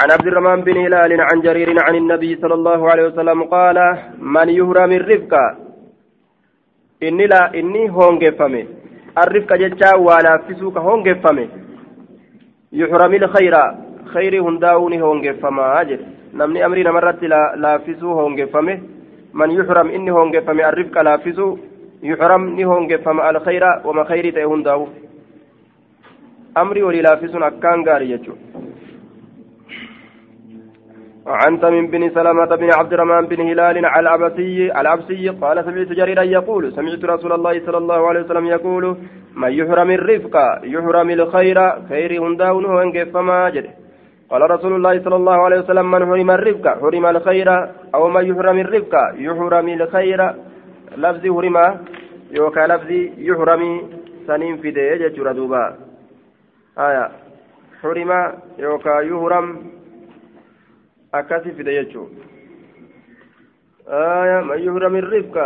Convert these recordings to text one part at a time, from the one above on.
عن عبد الرحمن بن هلال عن جرير عن النبي صلى الله عليه وسلم قال من يهرم الرفقة إني لا إني هونجفمي الرفقة جتا ولا فسوك هونجفمي يحرم الخير. خير هنداوني هونجفما أجل. نمني أمري نمرت لا لافسو هونجفمي من يحرم إني هونجفمي الرفقة لافسو يحرم ني هونجفما الخير وما خير تهنداو. أمري ولي لافسون أكان غاري يجو عن تميم بن سلمة بن عبد الرحمن بن هلال على العبسي قال سمعت جريرا يقول سمعت رسول الله صلى الله عليه وسلم يقول من يحرم الرفق يحرم الخير خير هنداون هو فما جد قال رسول الله صلى الله عليه وسلم من حرم الرفق حرم الخير أو من يحرم الرفق يحرم الخير. لفظ حرم يوكا لفظ يحرم سنين في ديجة ردوبا آية. حرم يوكا يحرم akkasi fide jechuun. آية من يهرم الرفق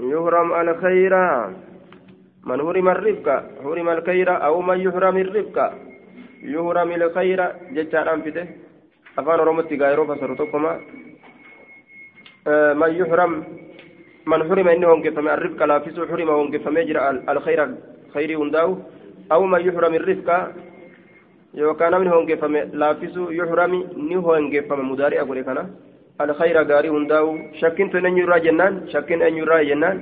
يهرم الخير من هرم الرفق هرم الخير أو من يهرم الرفق يهرم الخير جتان أنفده أفان رمتي غيره فسرتكما من يهرم من حرم إنه هنقفم الرفق لا فيسو حرم هنقفم يجرى الخير خير هنداو أو من يحرم الرفق yookaan namni hongeffame laaffisu yuhrami ni hongeffama mudaari'a godhe kana alkhayra gaarii hundaa'u shakkiin tun eenyurraa jennaan shakkiin eenyurraa jennaan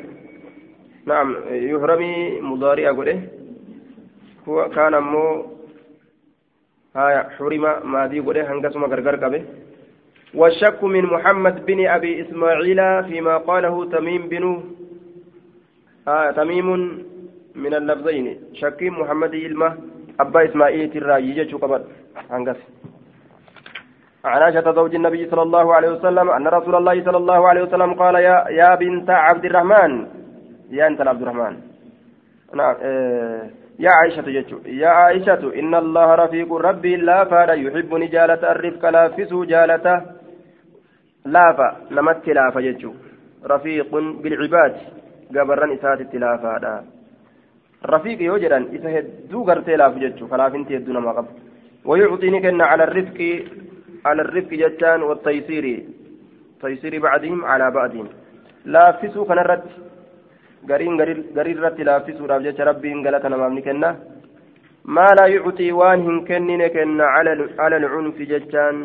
naam yuhrami mudaari'a godhe kaan ammoo haya xurima maadii godhe hangasuma gargar qabe والشك من محمد بن أبي إسماعيل فيما قاله تميم بن آه تميم من اللفظين شك محمد إلمه أبا إسماعيل تراي يجو قبل هنقص عن عائشة زوج النبي صلى الله عليه وسلم أن رسول الله صلى الله عليه وسلم قال يا يا بنت عبد الرحمن. يا أنت عبد الرحمن. نعم إيه يا عائشة جتشو يا عائشة إن الله رفيق ربي لا فاد يحبني جالة الرفق لا فسو جالة. لافا نمت لافا جتشو رفيق بالعباد. قبرن إسات التلافا رفيق يوجدا إذا هدو غرتي لاف جتشو فلافنتي هدو نما قبل ويعطيني كنا على الرفق على الرفق جتان والتيسير تيسير بعضهم على بعضهم لافسوا كان الرد. غرين غرين رت لافسوا راف جتش ربي انقلت نمامني كنا ما لا يعطي وان كنن كنا على العنف جتان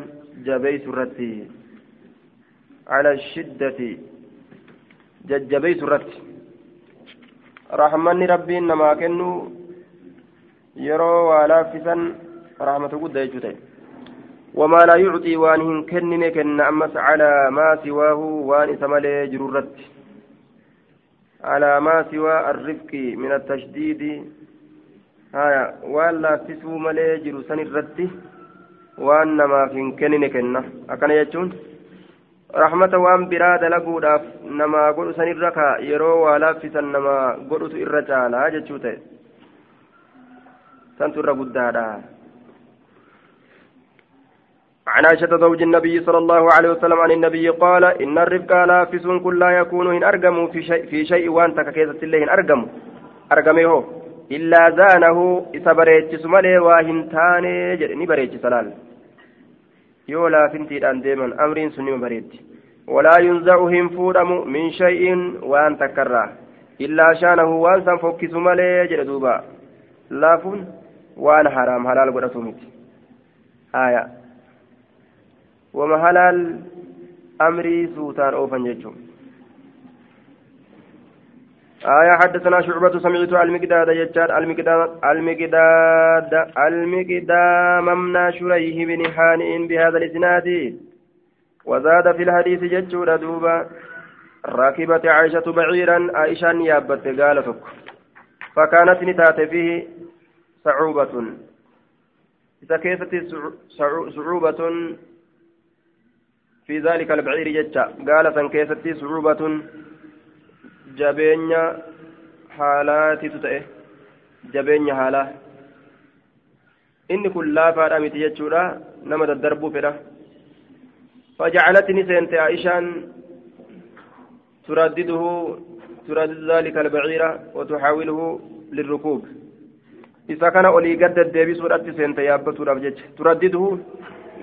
جبيس الرتي على الشدة. ججبيس الرتي rahmanni rabbiin namaa kennu yeroo waa laaffisan rahmata guddaa jechuu ta'e wamaa laa yucxii waan hin kennine kenna ammas calaa maa siwaahu waan isa malee jiru irratti calaa maa siwaa arrifqi min attashdiidi haya waan laaffisuu malee jiru san irratti waan namaaf hin kennine kenna akkana jechuun rahmata waan biraa dalaguudhaaf namaa godhu sanirra ka yeroo waa laaffisan namaa godhutu irra caalaa jechuu ta'e. Santu irra guddaadha. عن عائشة زوج النبي صلى الله عليه وسلم عن النبي قال إن الرفق لافس كل لا يكون إن أرقم في شيء في شيء وأنت ككيسة الله إن أرقم أرقمه إلا زانه إذا بريتش مالي واهن جرني بريتش سلال yoo laafintiidhaan deeman amriin sun nima bareetti. Walaa yunzacu hin fuudhamu min shay'in waan takkarraa. Illaa shaanahu waan san fokkisu malee jedhe duuba. Laafuun waan haraam halaal godhatu miti. Aya wama halaal amrii suutaan oofan jechuun آية حدثنا شعبة سمعت المقداد يجار المقداد المقداد المقدام ممنا شريه بن حانئ بهذا الإسناد. وزاد في الحديث ججور دوبا راكبة عائشة بعيرا عائشة يابت قالتك فكانت نتات فيه صعوبة. إذا كيفت صعوبة؟ في ذلك البعير ججا. قالت كيفت صعوبة؟ jabeenya haalaatitu ta'e jabeenya haalaa inni kun laafaadha miti jechuudha nama daddarbuu fedha فجعلتني سنت عائشان تردده تردد ذلك البعير وتحاوله للركوب إذا كان أولي قد الدبيس ورأت سنت يابت تردده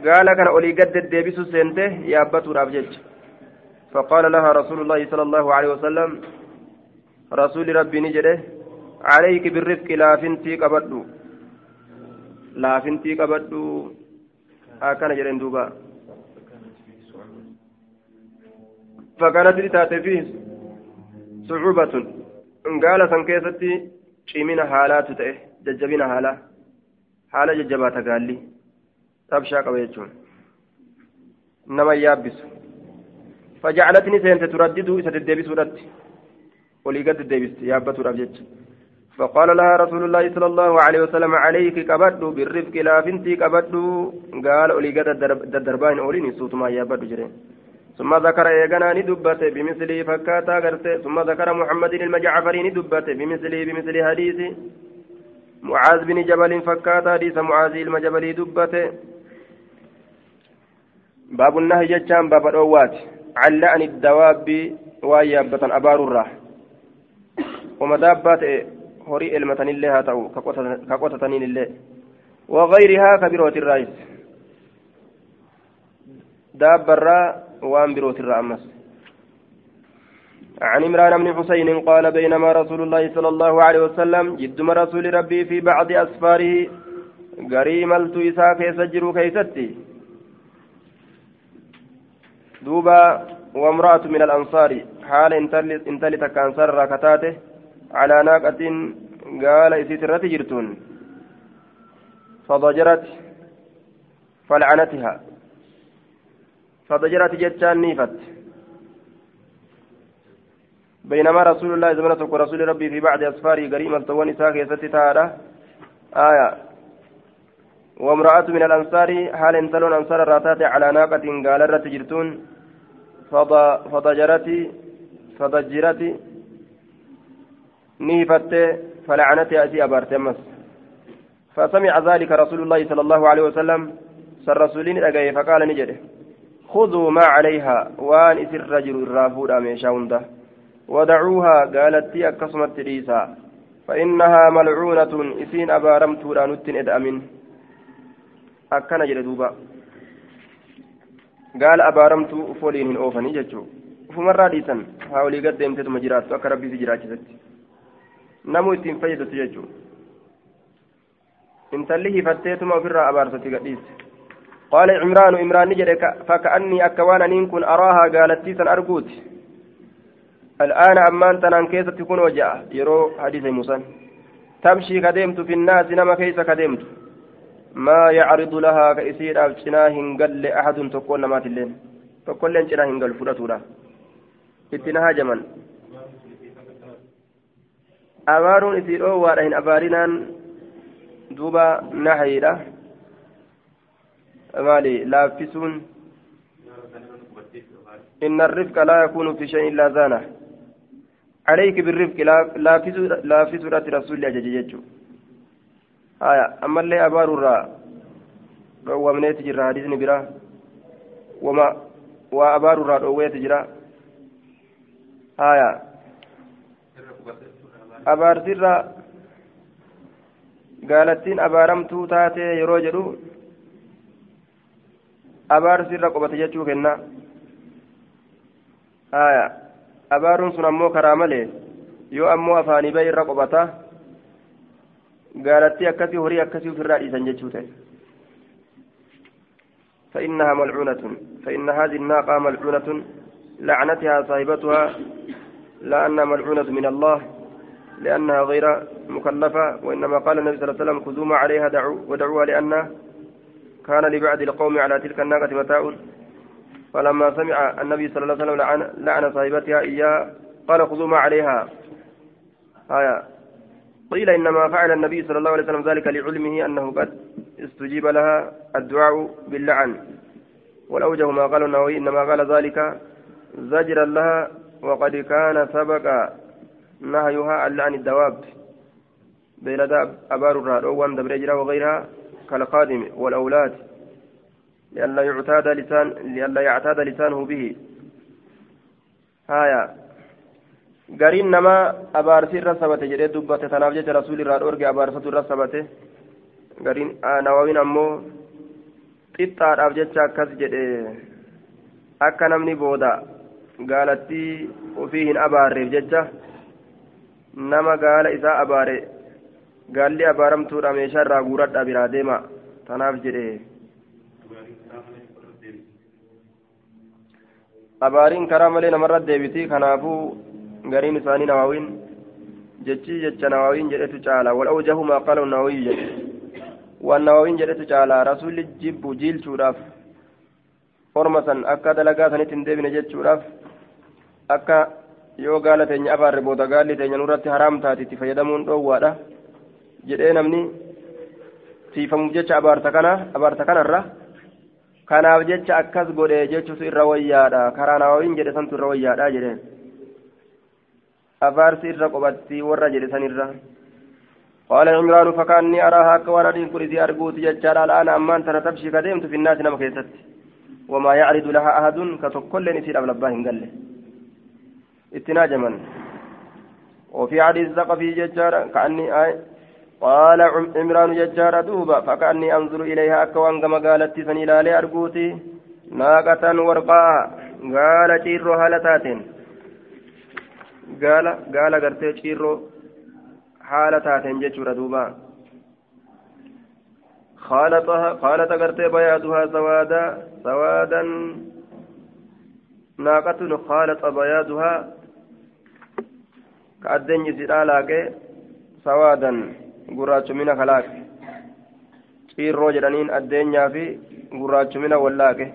قال كان أولي قد الديبس سنته يابت رابجج فقال لها رسول الله صلى الله عليه وسلم رسول ربي نجده عليك بالرفق لا فنتي قبدو لا فنتي قبدو أكان جرين دوبا. فكانت لتاتي فيه صعوبة. قال سنكيستي شيمين حالات تأه ججبين حالة حالة ججبات قال لي qaba jechuun nama yaabbisu فجعلتني سنت تردد ستدبس ردت ولي قد دبست يابت ربجت فقال لها رسول الله صلى الله عليه وسلم عليك كبدو بالرفق لا فنتي كبدو قال ولي قد الدربان أوليني صوت ما يابت جرين ثم ذكر إيغانا ندبت بمثل فكاتا غرت ثم ذكر محمد المجعفري ندبت بمثل بمثل حديث معاذ بن جبل فكاتا حديث معاذ المجبل دبت باب النهي جتان باب الأوات عن أبار الراح ومدابات هوري المتن الله هاتو كقوتتنين الله وغيرها كبيروت الرئيس. داب الراء وان بروت الرأمس عن عمران بن حسين قال بينما رسول الله صلى الله عليه وسلم جدم رسول ربي في بعض أسفاره قريملت إساء كيسجر كيستي. دوبا وامرأة من الأنصار حال انتلي تكانسر راكتاته على ناقة قال إسيت جرتون. فضجرت فلعنتها. فضجرت جتان نيفت. بينما رسول الله زمنة ورسول ربي في بعض أسفاره قريما تواني ساكي ستتارة. آية. وامرأة من الأنصار حال انتلون أنصار الراتات على ناقة قال رت جرتون. فضجرت فضجرت نيفت فلعنت أتي أبارتمس فسمع ذلك رسول الله صلى الله عليه وسلم سر رسولين أجاي فقال نجده خذوا ما عليها وان إسر رجل الرافود أميشاونده ودعوها قالت أكسمت ريسا. فإنها ملعونة إسين أبارمت لا نتن إدأمن أكن جلدوبا gaala abaaramtu ufoliin hin oofanii jechuun ufumarraa dhiisan haa olii gad deemteetuma jiraattu akka namuu ittiin fayyadatu jechuun intalli hifatteetuma ofirraa abaarsatti gadhiiste qaala cimraanu imraanni jedhe fakkaannii akka waan aniin kun araahaa gaalattiisan arguuti al'aana ammaan tanaan keessatti kun hoja'a yeroo hadiisa himusan tamshii kadeemtu finnaasi nama keessa kadeemtu ما يعرض لها كإسير أو جنا هنقل أحد تقول نمات اللين تقول لين جنا هنقل فرطولا اتنها جمن أمارون إسير أو وارهن أبارنان دوبا نحيرة مالي لافسون إن الرفق لا يكون في شيء إلا زانه عليك بالرفق لا في سورة رسول الله جل haya ammallee abaarurraa dhoowwamneeti jirra hadiisni biraa wama waa abaarurraa dhoowweeti jira? Haya abaarsirra gaalattiin abaaramtuu taate yeroo jedhu abaarsirra qobate jechuu kenna haya abaaruun sun ammoo karaa malee yoo ammoo afaanii bahe irra qobata قالت أكسي هري أكسي في الرأي سنجتشوته فإنها ملعونة فإن هذه الناقة ملعونة لعنتها صاحبتها لأنها ملعونة من الله لأنها غير مكلفة وإنما قال النبي صلى الله عليه وسلم خذوا ما عليها دعوا ودعوها لأن كان لبعض القوم على تلك الناقة متاع. فلما سمع النبي صلى الله عليه وسلم لعن, لعن صاحبتها إياه قال خذوا ما عليها. آية. قيل إنما فعل النبي صلى الله عليه وسلم ذلك لعلمه أنه قد استجيب لها الدعاء باللعن. والأوجه ما قال النووي إنما قال ذلك زجرا لها وقد كان سبق نهيها عن لعن الدواب بين أبار الرادوان دبرجرا وغيرها كالقادم والأولاد لئلا يعتاد لسان لئلا يعتاد لسانه به هايا gariin nama abaarsi irra sabate jedhee dubbate tanaaf jecha rasuulli irraa dhoorge abaarsatu irra sabate gariin nawawiin ammoo xixxaadhaaf jecha akkas jedhe akka namni booda gaalattii ofii hin abaarreef jecha nama gaala isaa abaare gaalli abaaramtuudha meeshaa irraa guuradhaa biraa deema tanaaf jedhe abaariin karaa malee namarra deebiti kanaafuu gariin isaanii nawaawiin jechi jecha nawaawiin jedhetu caala wal awjahu maa qaala nawaawiin jedhe waan nawaawiin jedhetu caala rasuulli jibbu jiilchuudhaaf orma san akka dalagaa sanitti hin deebine jechuudhaaf akka yoo gaala teenya abaarre booda gaalli teenya nurratti haraam taati itti fayyadamuun dhoowwaadha jedhee namni tiifamuuf jecha abaarta kana abaarta kanarra kanaaf jecha akkas godhe jechuutu irra wayyaadha karaa nawaawiin jedhe santu irra wayyaadha jedheen abaarsi irra qobatti warra jedhe sanirra قال عمران فكاني أراها كوانا كل ذي أرجوت ججال الآن أما أنت تمشي كديمت في الناس نما كيست وما يعرض لها أحد كتكل نسير أبل أباهن قال اتناجما وفي حديث ثقفي ججال كأني آي قال عمران ججال دوبا فكأني أنظر إليها أكوان كما قالت سني لالي أرجوتي ناقة ورقاء قال تيرو هالتاتين gaala gaala gartee ciirroo haala taateen jechuudha duuba. خالت غرتي بياضها سوادا سوادا ناقة خالط بياضها كأدن يسيرالاك سوادا قراج من خلاك ciirroo jedhaniin addeenyaa fi gurraachumina wallaaqe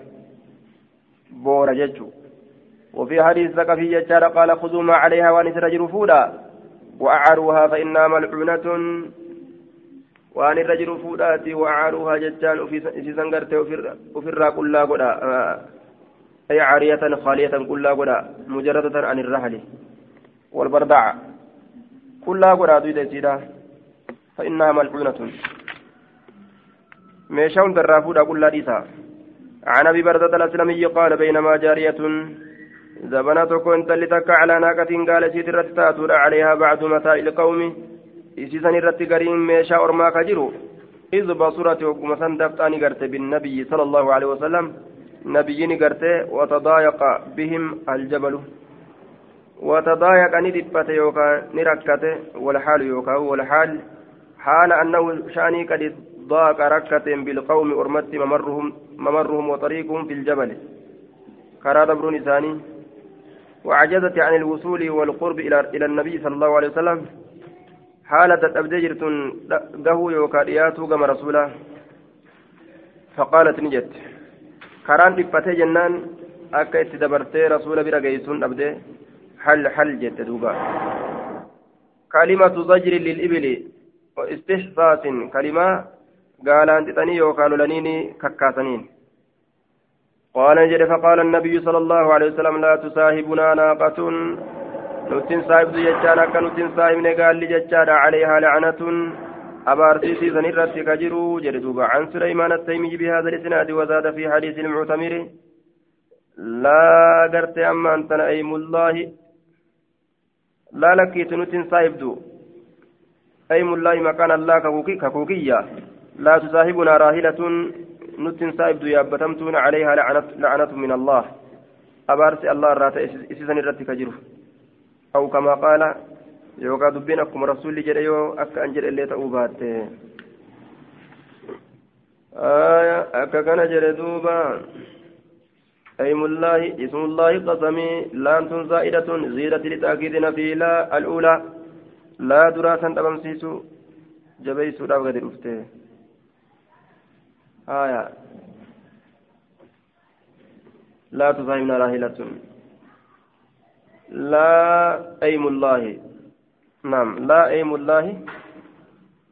boora jechuu وفي حديث ثقفي ججار قال خذوا ما عليها وان الرجل فودا وأعروها فإنها ملعونة وان الرجل فوداتي وأعروها ججان في سنغرت وفي الراء كلا قدا أي عارية خالية كلا قدا مجردة عن الرحل والبردع كلا قدا دويد سيدا فإنها ملعونة. ميشاون درافودا كلا ديسا. عن أبي بردة الأسلمي قال بينما جارية زبنا تكو انتلي تكا على ناقة قال سيد الرتاتور عليها بعد متاع القوم. إسيسان الرت قريم ميشا أرما كجرو إذ بصرت وقم سندفتاني قرت بالنبي صلى الله عليه وسلم. نبيين قرت وتضايق بهم الجبل. وتضايق ندبت يوكا نركت والحال يوكا والحال حال أنه شأني قد ضاق ركة بالقوم أرمت ممرهم ممرهم وطريقهم في الجبل. كرا دبرون إساني وعجزت عن الوصول والقرب إلى إلى النبي صلى الله عليه وسلم. حالة أبدجرت قهو يوكادياتو كما رسولا. فقالت نجت. كران دفتي جنان أكا اتدبرتي رسول قيسون أبدي حل حل جت دوبا. كلمة زجر للإبل واستحساس كلمة قال أنت تني يوكالو لنيني ككاسنين قال نجد فقال النبي صلى الله عليه وسلم لا تصاحبنا ناقة. نتن صاحب ججانا كنتن صاحب قال لججانا عليها لعنة. أبارتيسي سنرت كجرو جردوبا عن سليمان التيمي بهذا الإسناد وزاد في حديث المعتمر لا قرت أما أنت أيم الله. لا لكيت نتن صاحب دو. أيم الله مكان الله ككوكية. لا تصاحبنا راهلة نتن سايب يابتمتون عليها لعنة, لعنة من الله. أبارس الله الرات إسسن الرت كجرو. أو كما قال يوكا دبينكم رسول جريو أكا أنجر اللي تأوبات آية أكا كان جردوبا أيم الله إسم الله قسمي لام زائدة زيادة لتأكيدنا في لا الأولى. لا دراسا تبمسيسو جبيسو لا بغدر أفته آية. لا تفهمنا راهلة لا أيم الله. نعم لا أيم الله.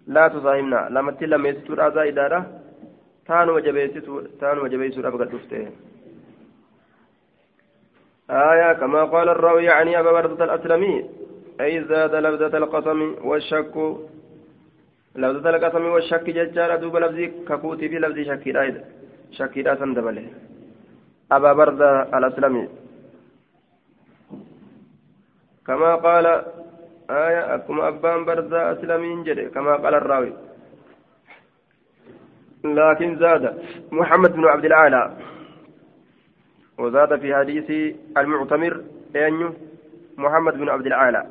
لا تفهمنا لما تلا ميستور أزا إدارة تان وجبيسو تان وجبيسو أبغى تفته آية كما قال الراوي يعني أبا بردة الأسلمي أي زاد لفظة القسم والشك. لفظة القسم والشك ججارة دوب لفظي ككوتي في لفظي شكيرا شكيرا سندبله أبا بردة الأسلمي. كما قال آية أكما أبان بردة أسلمين جري كما قال الراوي. لكن زاد محمد بن عبد الأعلى. وزاد في حديث المعتمر أن محمد بن عبد الأعلى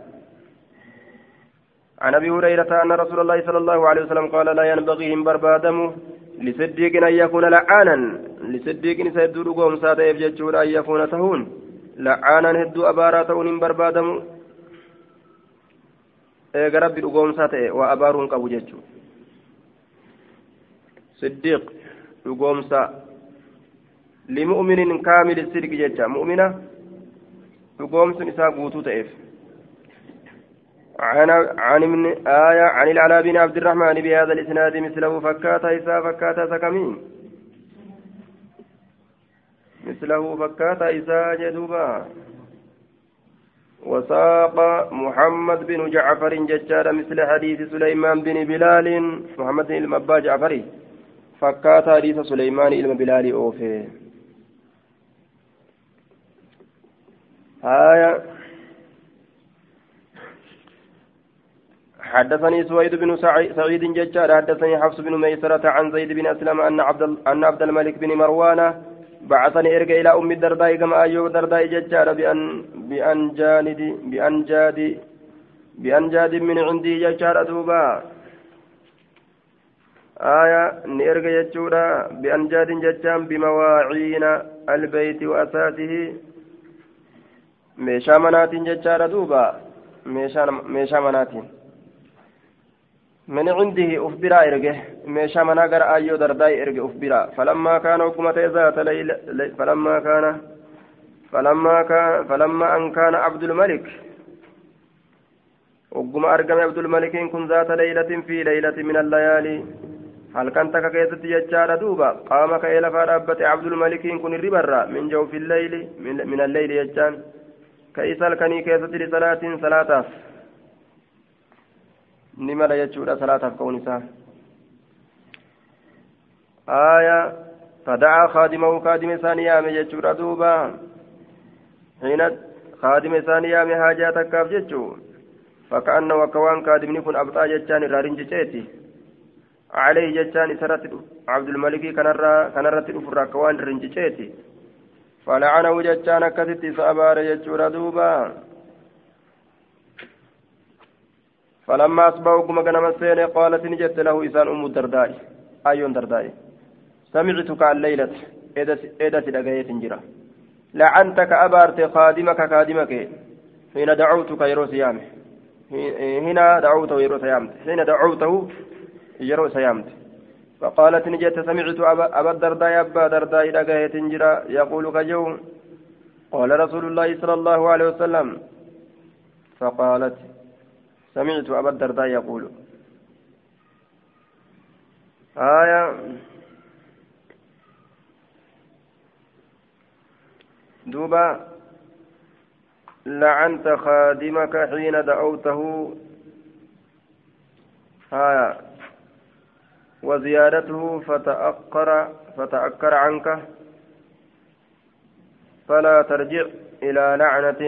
عن أبي هريرة أن رسول الله صلى الله عليه وسلم قال لا ينبغي إن بربادم لصديق أن يكون لعانا لصديق سيدو قوم سادة يفجر أن يكون تهون. لعانا هدو ابارا تهون ان بربادم eega rabbi dhugoomsaa ta'e waa abaaruu hin qabu jechuu siddiiq dhugoomsaa limu'minin kaamili sidqi jecha mu'mina dhugoomsun isaa guutuu ta'eef عن عن من آية عن العلاء بن عبد الرحمن بهذا الإسناد مثله فكاتا إسا فكاتا سكمين. مثله فكاتا إسا جدوبا. وساق محمد بن جعفر ججار مثل حديث سليمان بن بلال محمد بن المبا جعفري فكات حديث سليمان بن بلال أوفي. آية. حدثني سويد بن سعيد ججار حدثني حفص بن ميسرة عن زيد بن أسلم أن عبد أن عبد الملك بن مروان بعثني إرجع إلى أم الدرداء كما أيوب الدرداء ججار بأن بأنجاد بأنجاد بأنجاد من عندي ججار أدوبا. آية نيرجع ججورا بأنجاد ججام بمواعين البيت وأساسه meeshaa manaatiin jechaadha duuba. Meeshaa manaatiin. من عنده أخبرا إرجه ميشا مناغر أيو درداي إرجه أخبرا فلما كان حكمة ذات ليل فلما كان فلما كان فلما أن كان عبد الملك وقم أرقم عبد الملك كن ذات ليلة في ليلة من الليالي هل كان تك كيست يجار دوبا قام كيل فرابت عبد الملك كن الربرة من جوف الليل من, من الليل يجان كيسال كني كيست لصلاة صلاة ni mala jechuudha salaataaf ka'uun isaa آية فدعا خادمه خادم ثاني يامي جتشورا دوبا. حين خادم ثاني يامي حاجاتك كاف جتشو فكأنه وكوان خادمني كن أبطا جتشان رارين جتشيتي عليه جتشان سرت عبد الملك كان رت أفرا كوان رنجتشيتي فلعنه جتشان كتت سأبار جتشورا دوبا. فلما أصبحوا كما كان مسين قالت نجت له إسان أم الدرداء. أيون درداء. سمعتك الليلة إذا تلقيت جرا لعنتك أبارت خادمك خادمك. حين دعوتك يروس يامه هنا دعوته يروس يامت حين دعوته يروس يامت فقالت نجت سمعت أبا الدرداء أبا درداء لقيت جرا يقول كجو قال رسول الله صلى الله عليه وسلم. فقالت سمعت أبا الدرداء يقول. آية. دوبا. لعنت خادمك حين دعوته. آية. وزيادته فتأكر فتأكر عنك فلا ترجع إلى لعنة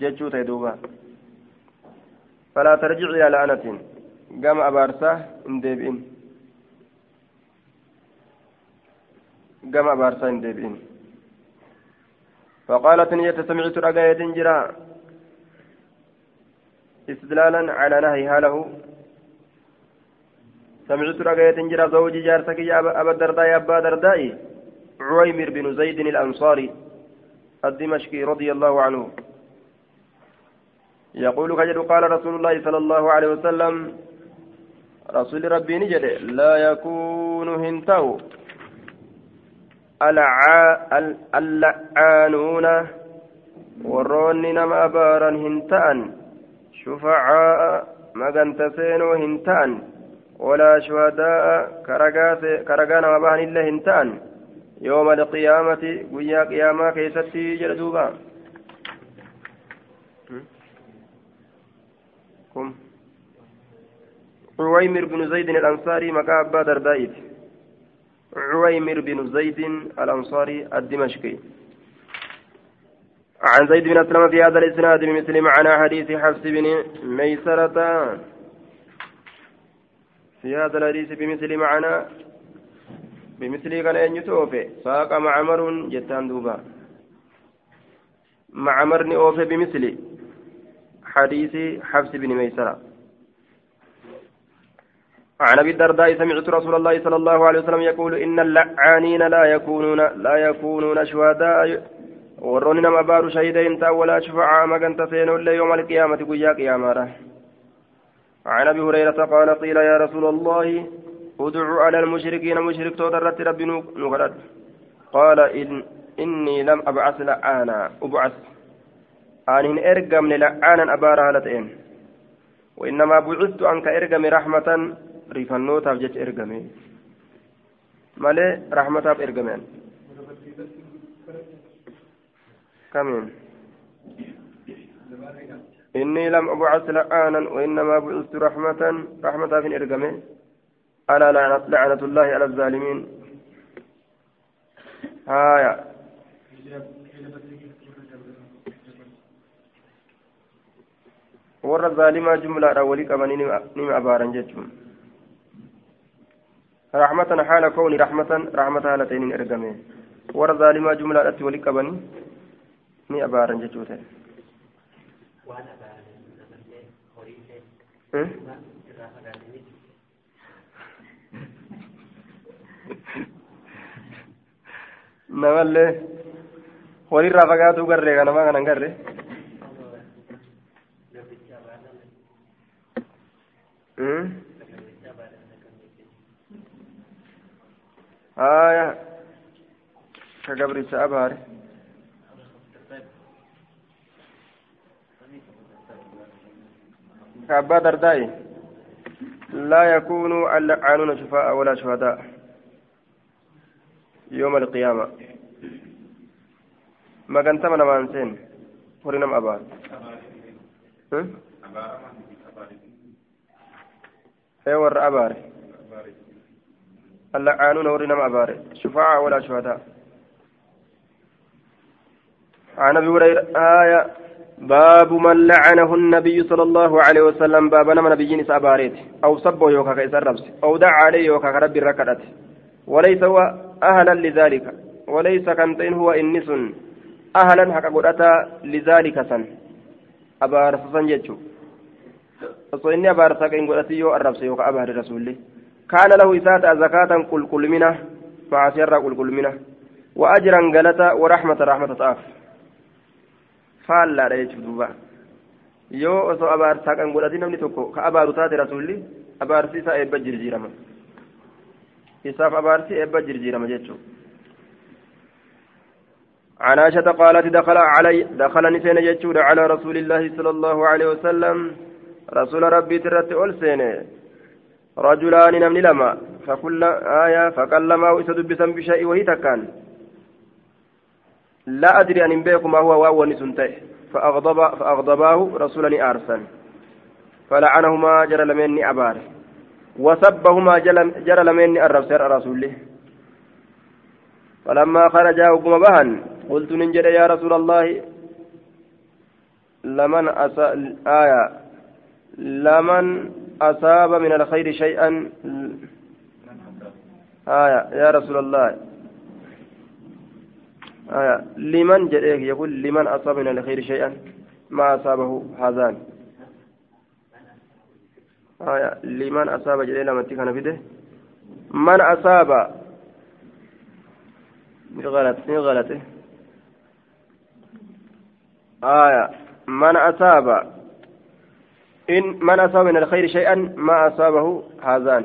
jechuu ta'e duuba falaa tarjic ilaa la'anatiin gama abaarsaa hin deebi'in gama abaarsaa hin deebi'in فقالت نية سمعت رقاية جرا استدلالا على نهيها له سمعت رقاية جرا زوجي جارتك يا أبا الدرداء أبا دردائي عويمر بن زيد الأنصاري الدمشقي رضي الله عنه. يقول كجد قال رسول الله صلى الله عليه وسلم رسول ربي نجد لا يكون هنتو اللعانون warroonni nama abaaran hin hin ta'an walaa shuhadaa'a karagaa nama bahan illee hin ta'an يوم القيامة ويا قيامة كيستي جلدوبا كم؟ عويمر بن زيد الأنصاري مكا أبا دردائف عويمر بن زيد الأنصاري الدمشقي. عن زيد بن أسلم في هذا الإسناد بمثل معنى حديث حفص بن ميسرة. في هذا الحديث بمثل معنى بمثل كان يتوفي. ساق معمر جتان دوبا. معمر نوفي بمثل حديث حفص بن ميسرة. عن أبي الدرداء سمعت رسول الله صلى الله عليه وسلم يقول إن اللعانين لا يكونون لا يكونون شهداء warroonni nama baaru shahida hin ta'an walaa shufacaa maganta seenullee yooma alqiyaamati guyyaa qiyaamaadha. عن ابي هريره قال قيل يا رسول الله ادعوا على المشركين مشرك تودرت ربي نغرد قال إن إني لم أبعث لعانا أبعث أن إرقم لعانا أبارا هالتين وإنما بعثت أنك إرقم رحمة رفنوتا بجت إرقمي مالي رحمة إرقمين كمين إني لم أبعث لعانا وإنما بعثت رحمة رحمة في إرقمه ألا لعنة, لعنة الله على الظالمين هايا zaalimaa jumlaadha walii qabanii nima abaaran jechuun rahmatan haala kowni rahmatan rahmata haala ta'iniin ergame warra zaalimaa jumlaadhatti walii qabanii ni abaaran jechuu ta'e namallee walirraa fagaatuu garree ka namaa kanan garre haya ka gabricha abaare كأبا درداء لا يكون اللعانون شفاء ولا شهداء يوم القيامة. ما كنت من أمانسين ورنم أبار اي ور أبار. اللعانون ورنم أبار. شفاء ولا شهداء. عن أبي هريرة آية باب من لعنه النبي صلى الله عليه وسلم باب نما نبيين ساباريت أو سبه يوكا ربس أو دعا عليه يوكا ربي الركعت وليس هو أهلا لذلك وليس كنتين هو انس أهلا حق قدتا لذلك سن ابارس سن جچو osoo inni abaarsaa kan godhati yoo arrabse yookaan abaare rasuulli kaana lahu isaata zakaatan qulqullumina macaasiyarraa qulqullumina wa ajran galata wa rahmata rahmata ta'aaf faallaadha jechuudha duuba yoo osoo abaarsaa kan godhati namni tokko ka abaaru taate rasuulli abaarsi isaa eebba jirjiirama isaaf abaarsi eebba jirjiirama jechuudha. عن عائشة قالت دخل علي دخل نسين يجود على رسول الله صلى الله عليه وسلم رسول ربي ترت ألسين رجلان نمن لما فكل آية فكلما وإسد بسم بشيء وهي تكان لا أدري أن بيك ما هو واو نسنته فأغضب فأغضباه رسولا أرسل فلعنهما جرى لمني أبار. وسبهما جرى لمني الرسول رسوله. فلما خرجا وقم بهن قلت ننجد يا رسول الله لمن أسا آية. لمن أصاب من الخير شيئا. آية. يا رسول الله. آية لمن جريك؟ يقول لمن أصاب من الخير شيئا؟ ما أصابه؟ هذان. آية لمن أصاب جريك لما تكن فيده من أصاب. غلط غلط. آية من أصاب. إن من أصاب من الخير شيئا ما أصابه؟ هذان.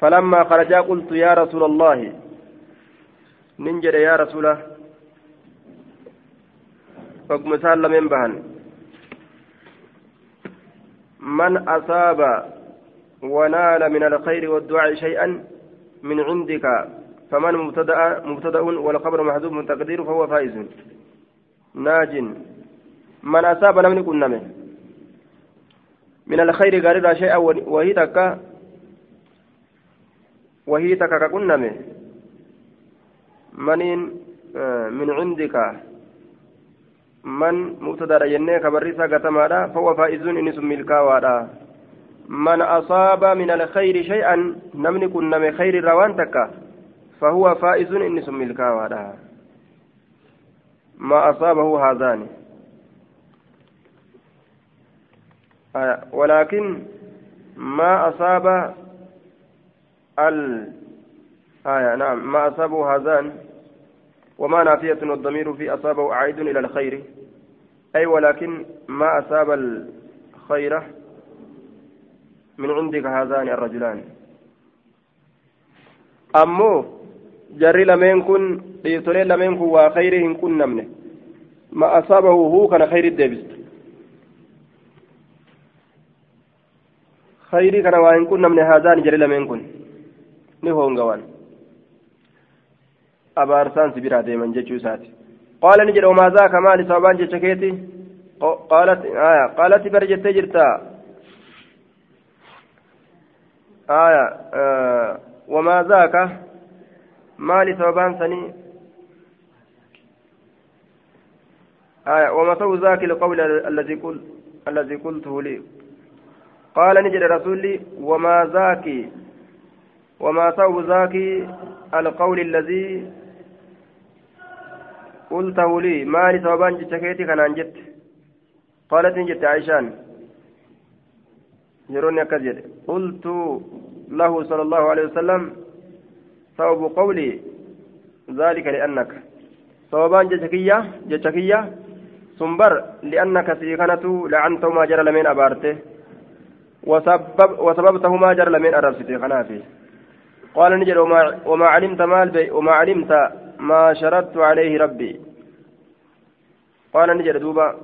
فلما خرجا قلت يا رسول الله ننجد يا رسول الله فقم سالم ينبهن من أصاب ونال من الخير والدعاء شيئا من عندك فمن مبتدأ مبتدأ والخبر محذوف من تقدير فهو فائز ناج من أصاب لم يكن نمه من الخير غير شيئا وهي تكا وهي تكا كنمه منين من عندك من مبتدا جنة كبريسا قتمادا فهو فائز إني سم الكاوادا من أصاب من الخير شيئا كن نمي خير روان تكا فهو فائز إني سم الكاوادا ما أصابه هذان ولكن ما أصاب ال آية نعم ما أصابه هذان وما نافية والضمير في أصابه عائد إلى الخير. أي ولكن ما أصاب الخير من عندك هذان الرجلان. أمو جري لمن كن ليتولي لمن كن وخيرهم كن نمنه. ما أصابه هو كان خير الدبس. خيري كان وإن كن نمنه هذان جري لمن كن. نهون قوان biraa deeman jechuu isaati qaala ni jedha wamaa zaaka maali sababaan jecha keeti qaalati bar jettee jirta aya wamaa zaaka maali sababaan sanii آية ومثل ذاك القول الذي قل الذي قلته لي قال نجد رسولي وما ذاك وما ثوب ذاك القول الذي قلته لي مالي ثوبان جتكيتي كان جت قالت جت عائشان. يروني أكذب قلت له صلى الله عليه وسلم ثوب قولي ذلك لأنك. ثوبان جتكية جتكية سنبر لأنك سيكنت لعنتهما جرى لمن أبارته. وسبب وسببتهما جرى لمن أربسته خنافي. قال نجد وما, وما علمت مال وما علمت ما شرطت عليه ربي. قال نجد دوبا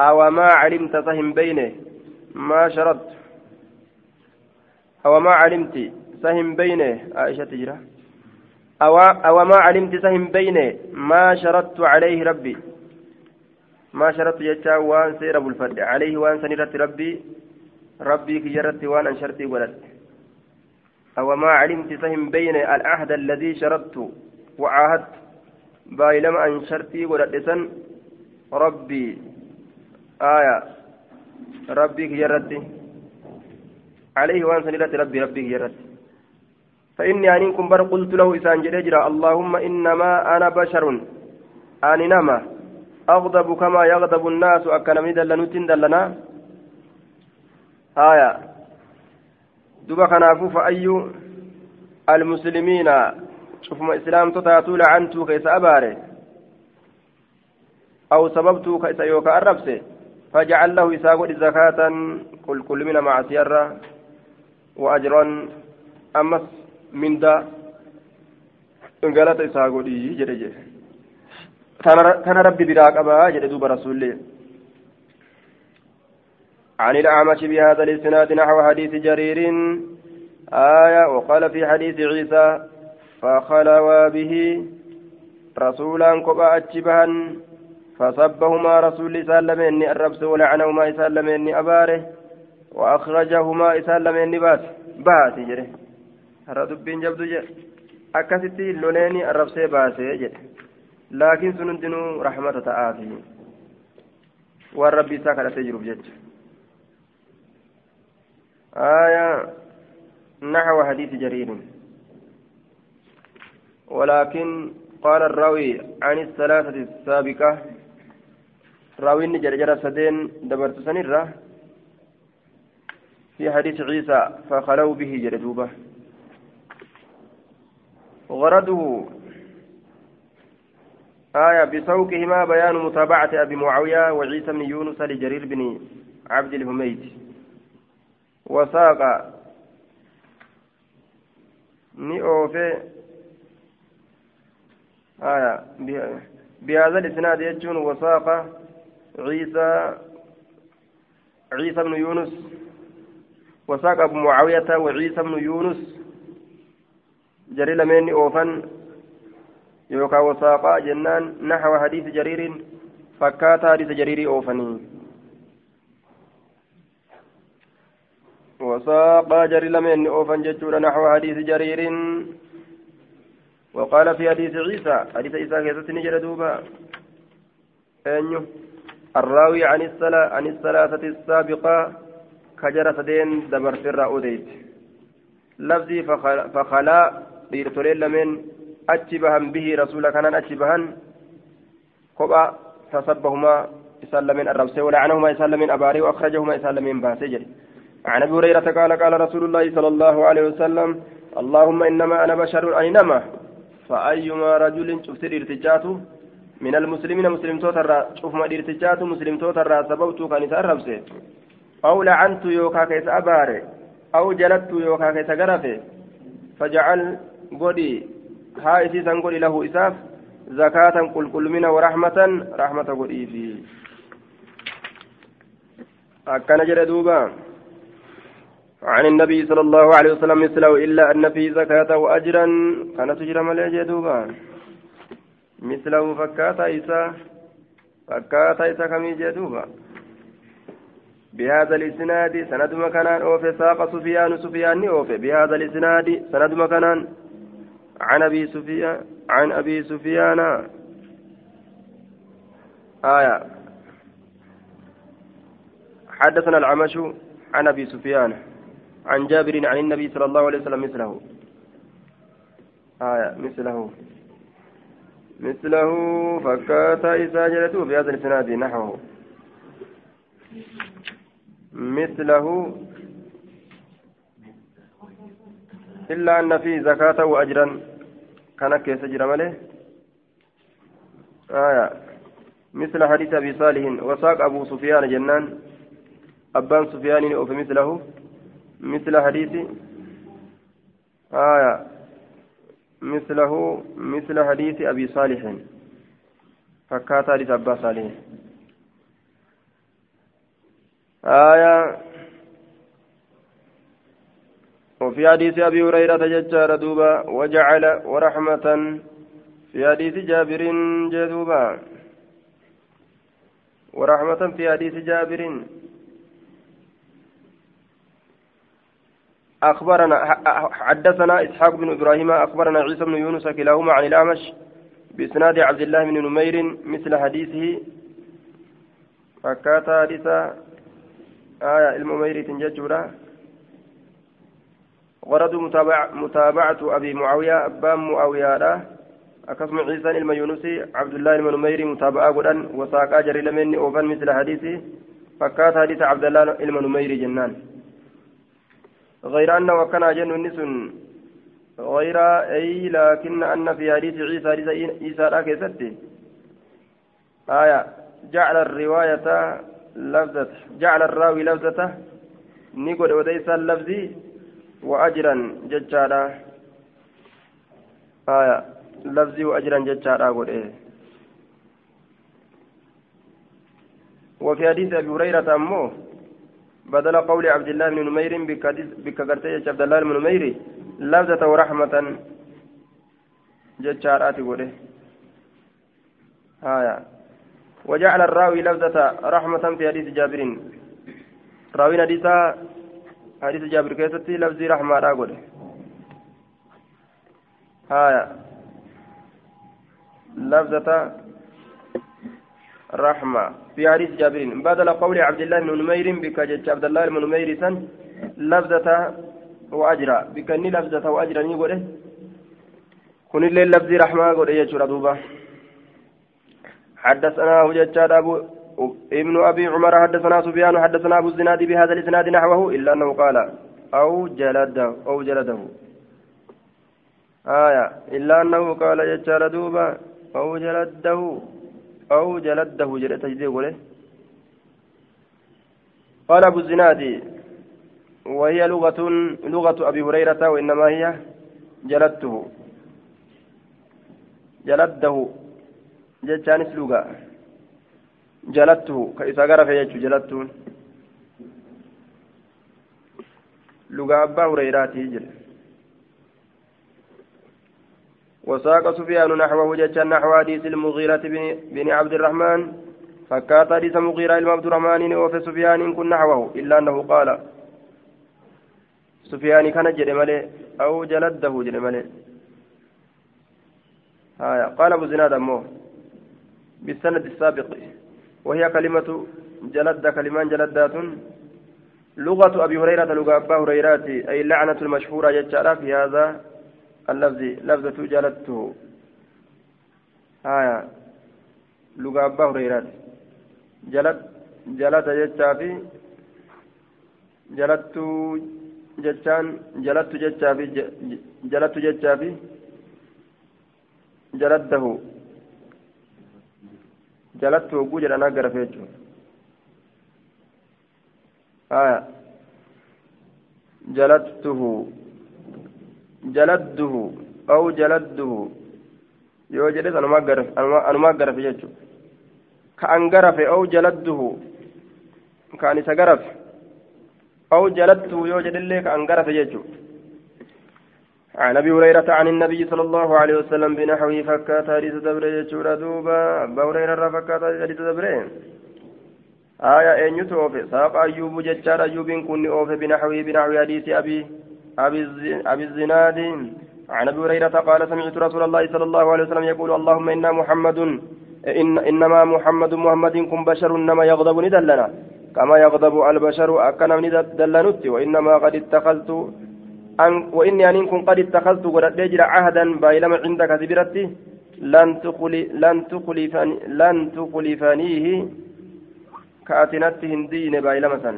أو ما علمت سهم بينه؟ ما شرطت. أو ما علمت سهم بينه؟ عائشة تجرى. أو, أو ما علمت سهم بينه؟ ما شرطت عليه ربي. ما شرطت يجا وان سير أبو الفرد. عليه وان سنرت ربي. ربي كجرت وان أنشرتي ولدت. أو ما علمت سهم بين العهد الذي شرطت. وعاهدت بايلما أن شرطي ولدسن ربي. آية. ربي كجرتي. عليه وأن سنلت ربي ربي كجرتي. فإني أنكم بر قلت له إسان جريجرا اللهم إنما أنا بشر. أني نما. أغضب كما يغضب الناس. أكن من دلنوتين دلنا. آية. دوبا كنافو فأي المسلمين. شوف ما إسلام تتاتو لعنتو كيس أباري أو سببتو كيس يوكا الربسي فجعل له إساقود زكاة كل كل من مع سيارة وأجرا أمس من دا. قالت إساقود جرجي كان ربي براك أبا جد دوب رسول الله عن الأعمش بهذا الإسناد نحو حديث جرير. آية وقال في حديث عيسى فخلوا به رسولا كبا أتشبها فسبهما رسول سلمين الربس ولعنهما سلمين أباره وأخرجهما سلمين بات بات جري. هرى دبين جبدو arrabsee baasee jedhe laakiin sun hundinuu rahmata ta'aafi waan rabbi isaa kadhatee jiruuf jecha آية نحو حديث جرير. ولكن قال الراوي عن الثلاثة السابقة. راوي جرجر سدين دبرت سنرة. في حديث عيسى فخلوا به جردوبة. غرضه آية بسوقهما بيان متابعة أبي معاوية وعيسى بن يونس لجرير بن عبد الهميد وساق. ni oofe آية. بهذا الإسناد يجون وساق عيسى عيسى بن يونس. وساق أبو معاوية وعيسى بن يونس. جري لمن أوفن. يوكا وساق جنان. نحو حديث جرير. فكات حديث جرير أوفني وساق جري لمن أوفن جتشور نحو حديث جرير. وقال في حديث عيسى حديث عيسى كيست نجر دوبا الراوي عن الصلاة عن الثلاثة السابقة كجرة سدين دبر في الرأوديت لفظي فخلا kanaan achi bahan kopha tasabbahumaa isaan lameen arrabsee walacanahumaa isaan lameen abaaree waakhrajahumaa isaan lameen baasee jedhe عن ابي هريره قال قال رسول الله صلى الله عليه وسلم اللهم انما أنا بشر اني نما فأيما رجل شفت الارتجاته من المسلمين مسلم توتر شوف ما الارتجاته مسلم توتر سببت كان يتعرفسه. أو لعنت يوكا كيس اباري أو جلدت يوكا كيس فجعل godhi haa isiisan godhi lahu isaaf zakaatan qulqullumina warahmatan rahmata godhiifi akkana jedhe duuba عن النبي صلى الله عليه وسلم مثله إلا أن فيه زكاة وأجرا. كان تجرى مليجي دوبا. مثله فكاتا إيسا. فكاتا إيسا كمي جدوبا بهذا الإسناد سند مكانان. أوفي ساق سفيان سفيان أوفي بهذا الإسناد سند مكانان. عن أبي سفيان عن أبي سفيان. آية. حدثنا العمش عن أبي سفيان. عن جابر عن النبي صلى الله عليه وسلم مثله. آية مثله. مثله فكات إذا جلته في هذا الإسناد نحوه. مثله إلا أن فيه زكاة وأجرا. كان كيس ماله؟ آية. مثل حديث أبي صالح وساق أبو سفيان جنان. أبان سفيان أو مثله؟ مثل حديث آية مثله مثل حديث أبي صالح. فكات حديث أبا صالح. آية وفي حديث أبي هريرة ججار دوبا وجعل ورحمة. في حديث جابر جدوبا. ورحمة في حديث جابر. أخبرنا حدثنا إسحاق بن إبراهيم أخبرنا عيسى بن يونس كلاهما عن الأعمش بإسناد عبد الله بن نمير مثل حديثه. فكات حديث آية الممير تنججورا. غرض متابعة, متابعة أبي معاوية أبان معاوية أكسم عيسى الميونسي عبد الله المنميري متابعة قدان وساقا جري لمن أوفان مثل حديثي فكات حديث عبد الله المنميري جنان. غير أنه وكان جن النسن غير أي لكن أن في حديث عيسى عيسى لا كيستي آية. جعل الرواية لفظة جعل الراوي لفظته نقول وديس اللفظي وأجرا ججارا آية. لفظي وأجرا ججارا قل إيه. وفي حديث أبي هريرة أمه بدل قول عبد الله بن نمير بك قرتي عبد الله بن نمير لفظة ورحمة ججارات قل إيه آية وجعل الراوي لفظة رحمة في حديث جابر. راوي حديثا حديث جابر كيستي لفظي رحمة راقل آية لفظة رحمة. في حديث جابر بدل قول عبد الله بن نمير بك عبد الله بن نمير سن لفظة وأجرا. بكني لفظة وأجرا يقول كن الليل لفظي رحمة قول إيه دوبا. حدثنا هججة أبو ابن أبي عمر حدثنا سفيان حدثنا أبو الزناد بهذا الإسناد نحوه إلا أنه قال أو جلده أو جلده. آية. إلا أنه قال يجعل دوبا أو جلده. أو جلده جلد تجديه قال أبو الزناد وهي لغة لغة أبي هريرة وإنما هي جلدته. جلده جتانس لغة؟ جلته كإسا غرف يجو جلتون لغا أبا هريراتي جل وساق سفيان نحوه جتشا نحو حديث المغيرة بن, بن عبد الرحمن. فكات حديث مغيرة إلى عبد الرحمن وفي سفيان كن نحوه إلا أنه قال. سفيان كان جل ملي أو جلده جل ملي. آية قال أبو زناد أمه بالسند السابق وهي كلمة جلد كلمان جلدات. لغة أبي هريرة لغة أبا هريرة أي اللعنة المشهورة جتشارة في هذا. اللفظ لفظة جلدته. آية. لغة أبا هريرة. جلد جلد جتشافي جلدت جتشان جلدت جتشافي جلدت جتشافي جلده جلدت وجود أنا قرفيته آية. جلدته. جلده أو جلده yoo jedhes anumaa garafe jechu ka an garafe aw jaladduhu ka an isa garafe. Aw jaladtuhu yoo jedhellee ka an garafe jechu عن ابي هريره عن النبي صلى الله عليه وسلم بنحوه فكات حديث دبره يجور دوبا ابا هريره فكات حديث دبره آية أن يتوف ساق أيوب ججار أيوب كن أوف بنحوه بنحو حديث أبي أبي الزناد عن أبي هريرة قال سمعت رسول الله صلى الله عليه وسلم يقول اللهم إنا محمد إن إنما محمد محمد كن بشر إنما يغضب ندلنا كما يغضب البشر أكن ندلنت وإنما قد اتخذت أن وإني أن كن قد اتخذت قد أجر عهدا بايلما عندك زبرتي لن تخلي لن تخلفني لن تخلفنيه. كأتنت هندين بايلما سن.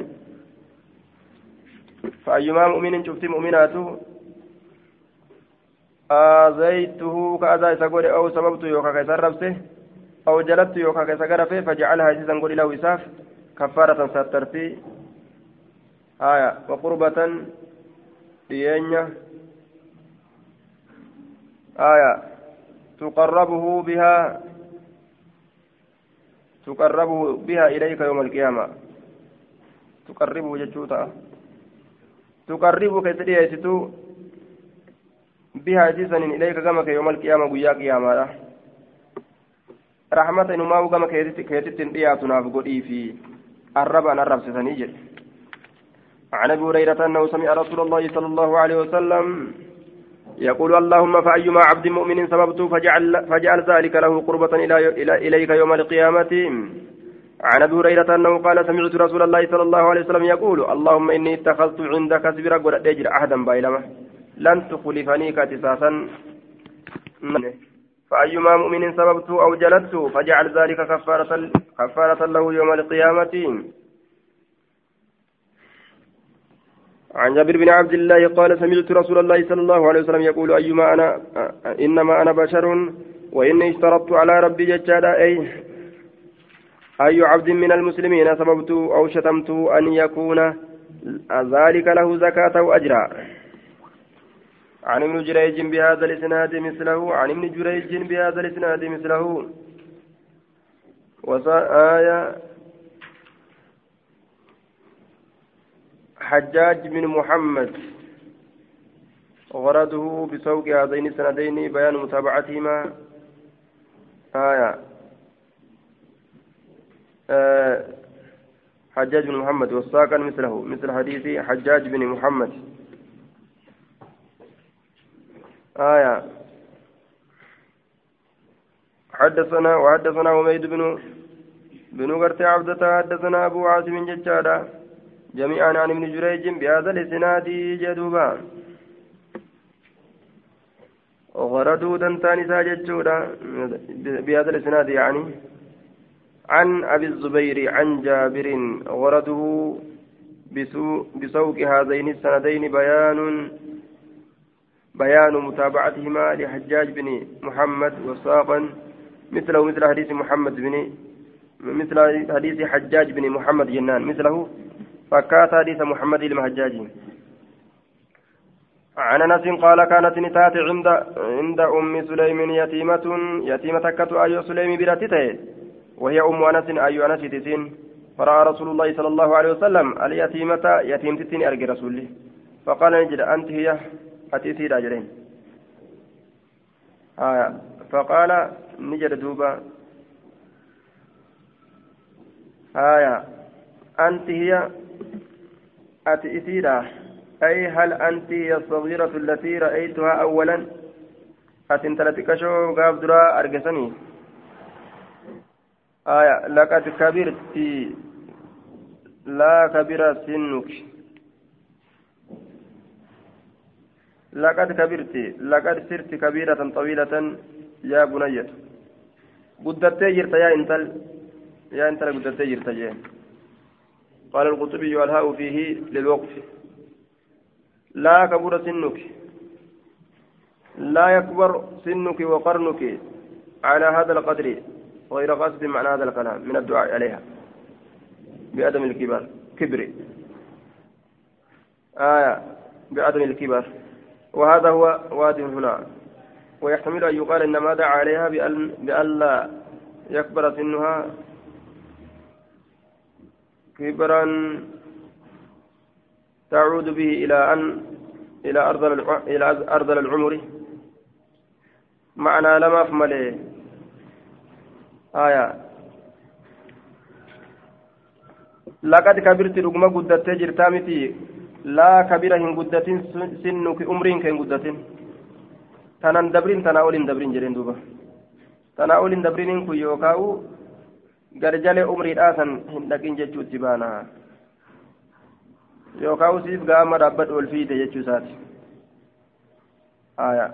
فأيما مؤمن شفت مؤمناته آذيته كأذى سقول أو سببت يوكا كيسر ربسه أو جلبت يوكا كيسر غرفه فجعلها جزا قول له إساف كفارة سترتي آية وقربة dhiyeenya aya tuqarrabuhu bihaa tuqarrabuhu bihaa ilayka yawma alqiyaama tuqarribuhu jechuu bihaa isiisanin ilayka gama kee yawma alqiyaama guyyaa qiyaamaadha rahmata inumaa gama keetitti hin dhiyaatu naaf godhii fi arrabaan arrabsisanii jedhe عن ابي هريره انه سمع رسول الله صلى الله عليه وسلم يقول اللهم فأيما عبد مؤمن سببت فجعل, فجعل ذلك له قربة إلى إليك يوم القيامة عن أبي هريرة أنه قال سمعت رسول الله صلى الله عليه وسلم يقول اللهم إني اتخذت عندك سبرا قد أجر عهدا بايلمه لن تخلفني كاتساسا. فأيما مؤمن سببت أو جلدت فجعل ذلك كفارة كفارة له يوم القيامة. عن جابر بن عبد الله قال سمعت رسول الله صلى الله عليه وسلم يقول أيما أنا إنما أنا بشر وإني اشترطت على ربي ججادا أي أي عبد من المسلمين سببت أو شتمت أن يكون ذلك له زكاة أو أجرا. عن ابن جريج بهذا الإسناد مثله عن ابن جريج بهذا الإسناد مثله. وآية حجاج بن محمد. غرضه بسوق هذين السندين بيان متابعتهما. آية حجاج بن محمد والساقا مثله مثل حديث حجاج بن محمد. آية. حدثنا وحدثنا حميد بن بن غرتي عبدة حدثنا أبو عاصم ججادا جميعا عن ابن جريج بهذا الإسناد جدوبا. وغردوا دنتان ساجدودا بهذا الإسناد يعني. عن أبي الزبير عن جابر غرده بسوق هذين السندين بيان بيان متابعتهما لحجاج بن محمد وساقا مثله مثل حديث محمد بن مثل حديث حجاج بن محمد جنان مثله فكات حديث محمد المهجاج عن أنس قال كانت نتات عند عند أم سليم يتيمة يتيمة كت اي سليم براتته وهي أم أنس أي أنس تسين. فرأى رسول الله صلى الله عليه وسلم اليتيمة يتيم تتين ارجى رسوله. فقال نجد أنت هي؟ اتيتي راجلين آه فقال نجد دوبا. آية أنت هي؟ أتي إثيرا أي هل أنت الصغيرة التي رأيتها أولا؟ أتنتلتك شو قاب درا أرقسني آية لقد كبرت لا كبر سنك. لقد كبرت لقد صرت كبيرة طويلة يا بني. قدرت جرت يا إنتل يا إنتل قدرت جرت يا قال القطبي والهاء فيه للوقف. لا كبر سنك. لا يكبر سنك وقرنك على هذا القدر. غير قصد معنى هذا الكلام من الدعاء عليها. بعدم الكبر. كبر آية. بعدم الكبر. وهذا هو واضح هنا. ويحتمل أن يقال إن ما دعا عليها بألا يكبر سنها كبرا تعود به إلى أن إلى أرض إلى أرض العمر. معنى لما فمله آية لقد كبرت رقم قدت جرتامتي لا كبيرة هن قدتين سنك أمرين كن قدتين تنان دبرين تنا أولين دبرين جرين دوبا تنا أولين دبرين كن يوكاو garjalee umriidhaasan hin dhaqin jechuutti baana. Yookaan usiif gaama dhaabbadhu ol fiide jechuu isaati aayaa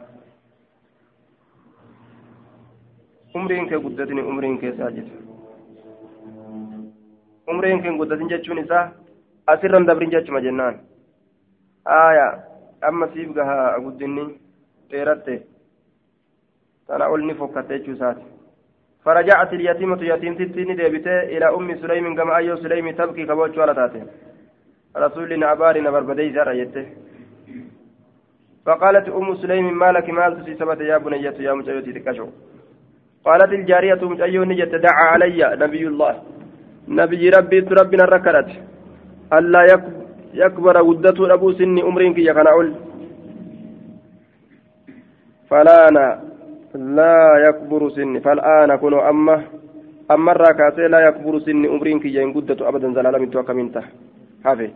umriin kee guddatini umriin keessaa jiru umriin kee guddatin jechuun isaa asirran dabrin jechuma jennaan aayaa amma siif gahaa guddinni dheeratte tana ol ni fokkatte jechuu isaati فرجعت اليتيمة يتيم تتيني ديبته إلى أم سليم كما أيو سليم تبكي كبوش ولا تاتي رسول نعبار نبر بدي زرع يته فقالت أم سليم ما لك مال سبت يا بنية يا مجيوتي تكشو قالت الجارية مجيو نجت دعا علي نبي الله. نبي ربي ربنا ركرت ألا يكبر ودة أبو سني أمرين كي يكنعول فلا أنا لا يكبر سني فالآن كن أما أما الراكاسي لا يكبر سني أمرين كي ينقدة أبدا زلالة من توكا منته. حافي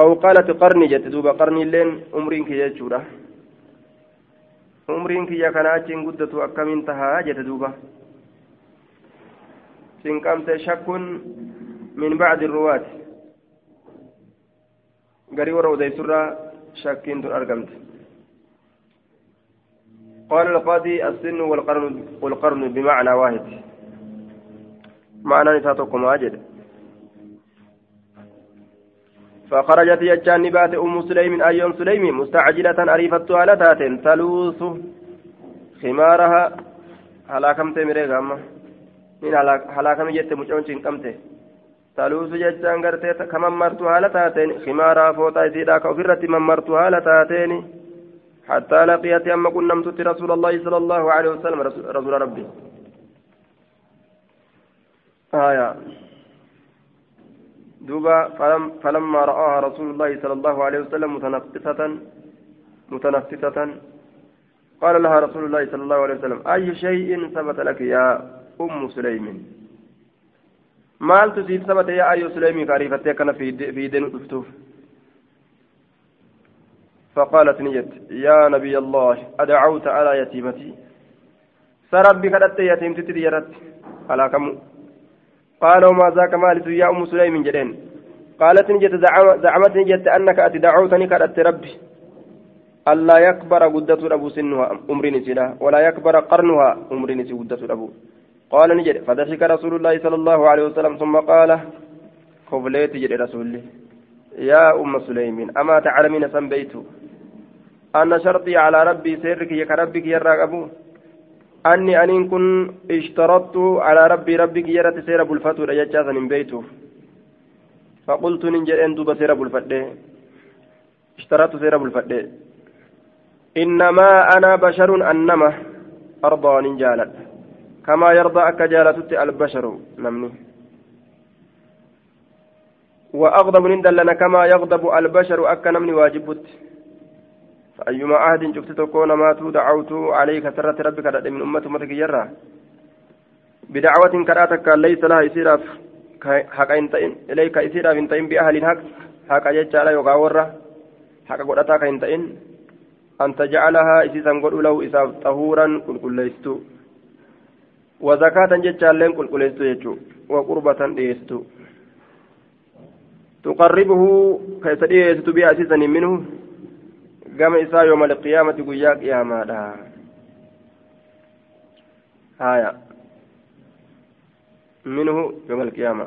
أو قالت قرني جت دوبا قرني لين أمرين كي يجورا أمرين كي يكنا أجين قدة أكمن تها جت دوبا سنقمت شك من بعد الرواة قريب ورودي سرى شاكين أرقمت قال القاضي السن والقرن والقرن بمعنى واحد معنى نساتكم واجد فخرجت يجان نبات أم سليم أيون سليم؟ مستعجلة أريفتها لتات تلوث. خمارها هلاكمت مريغا أما. من هلاكم جت مجعون شنكمت تلوث ججان قرتي كمن مرتها لتاتين خمارها فوتا يزيدا كوفرة من مرتها لتاتين حتى لقيت أما كنا نمتت رسول الله صلى الله عليه وسلم رسول ربي. آية. دوبا فلم فلما رآها رسول الله صلى الله عليه وسلم متنفسة متنفسة قال لها رسول الله صلى الله عليه وسلم أي شيء ثبت لك يا أم سليم؟ مال تصيب ثبت يا أي سليم كاريفتك أنا في في دين أفتوف فقالت نجت يا نبي الله أدعوت على يتيمتي. سربي كدت يتيم تتديرت على كم قال وما ذاك مالت يا أم سليم جدين. قالت نجت زعمت نجت أنك أتدعوتني كدت ربي. ألا يكبر قدة أبو سنها أمر نسيلا ولا يكبر قرنها أمر نسي قدة أبو قال نجد فضحك رسول الله صلى الله عليه وسلم ثم قال خبليت جد رسول يا أم سليم أما تعلمين سنبيت؟ أن شرطي على ربي سيرك يا ربك يا أبو أني أن كن اشترطت على ربي ربك يرت سير أبو الفتو رجاجا من بيته. فقلت ننجر أن دوب سير أبو اشترطت سير أبو إنما أنا بشر أنما أرضى ننجالت كما يرضى أكجالتت البشر نمني. وأغضب نندلنا كما يغضب البشر أكا نمني واجبت. فأيما عهد شفت تكون ماتوا دعوت عليك سرة ربك من أمة أمتك جرة بدعوة كراتك ليس لها إسراف حق إنتين إليك إسراف إنتين بأهل حق. حق لا يغاورة حق قدتك إنتين أن تجعلها إسيسا قل له إساف طهورا كل كل ليستو وزكاة جتشالين قل قل يجو وقربة ديستو تقربه بها أسيسا منه؟ قام إساء يوم القيامة قياك يا مالا هايا منه يوم القيامة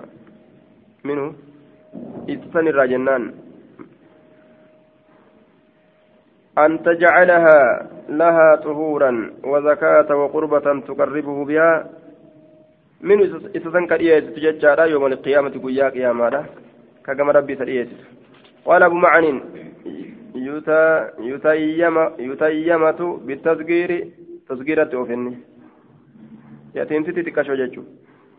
منه إتسن الراجنان أن تجعلها لها طهورا وزكاة وقربة تقربه بها من إتسن كريئة تججارا يوم القيامة قياك يا مالا كما ربي تريئة قال أبو معن يتيمة بالتصغير تصغيرة أوفني يتيم ستي تكشو جيتشو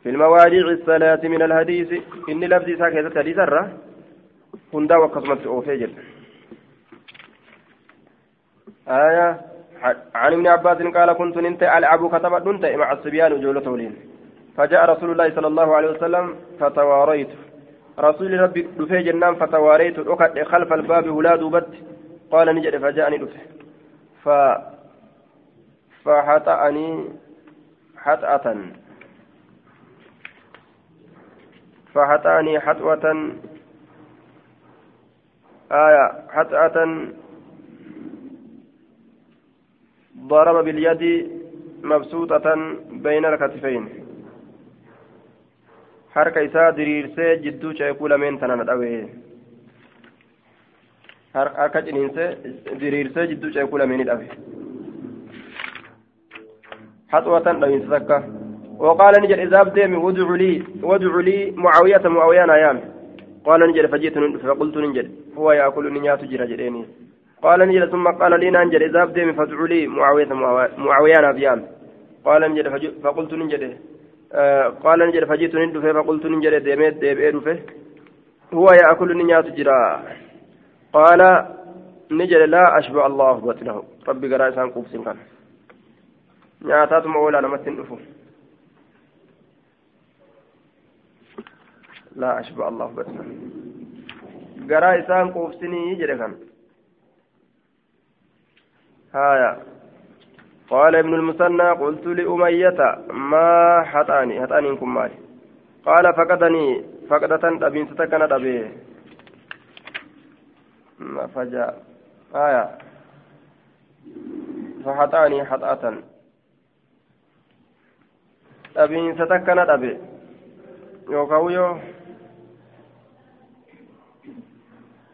في المواضيع الثلاث من الحديث إن لفظ ساكتة حديث الرّ هندا وقسمت أوفيجر آية عن ابن عباس قال كنت ننت ألعب كتبت ننت مع الصبيان وجولة ولين فجاء رسول الله صلى الله عليه وسلم فتواريت رسول ربي دفي جنان فتواريت خلف الباب ولاد بت قال نجد فجاءني دفي ف فحطأني حطأة. فحطأني حطوة. آية حطأة. ضرب باليد مبسوطة بين الكتفين. isaa diriirsee jidduu ceekuu lameen tanaan dhawee harka ciniinsee diriirsee jidduu ceekuu lameenii dhawe haxuwatan dhawiinsa takka. وقال نجد إذا أبدأ وادع لي وادع لي معاوية معاوية أيام قال نجد فجئت فقلت نجد هو يأكل نيات جرى جريني قال نجد ثم قال لي ننجد إذا أبدأ فادع لي معاوية معاوية أبيان قال نجد فقلت نجد آه قال نجد فجئت نجد فقلت نجد ديميت ديبئ هو يأكل نيات جرى قال نجد لا أشبع الله بطنه. ربي قرأ إسان قوف سنكان نياتاتما أولا نمتن أفو لا أشبع الله بطنا قرأ إسان قوفسني جركان هايا. قال ابن المثنى قلت لأمية ما حطاني؟ حطاني كم مالي. قال فقدني فقدة أبين ستكن أبي ما فجاء آية. فحطاني حطأة. أبين ستكن أبي. يوكاويو.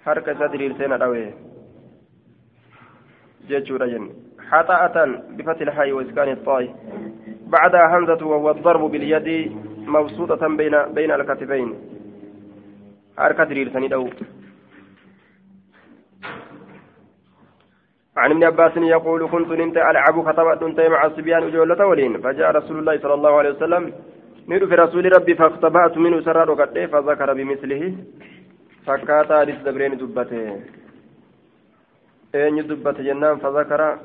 harka isaa diriirsee na dhawe jechuudha jenne حطأة بفتح الحي وإسكان الطاء بعدها همزة وهو الضرب باليد مبسوطة بين بين الكتفين. حركة ديرسني عن ابن عباس يقول كنت ننت ألعب خطبت ننت مع الصبيان أجولة ولين. فجاء رسول الله صلى الله عليه وسلم ندو في رسول ربي فاختبأت منه سرار فذكر بمثله. فكاتا حديث دبرين دبته. أين دبته جنان فذكر.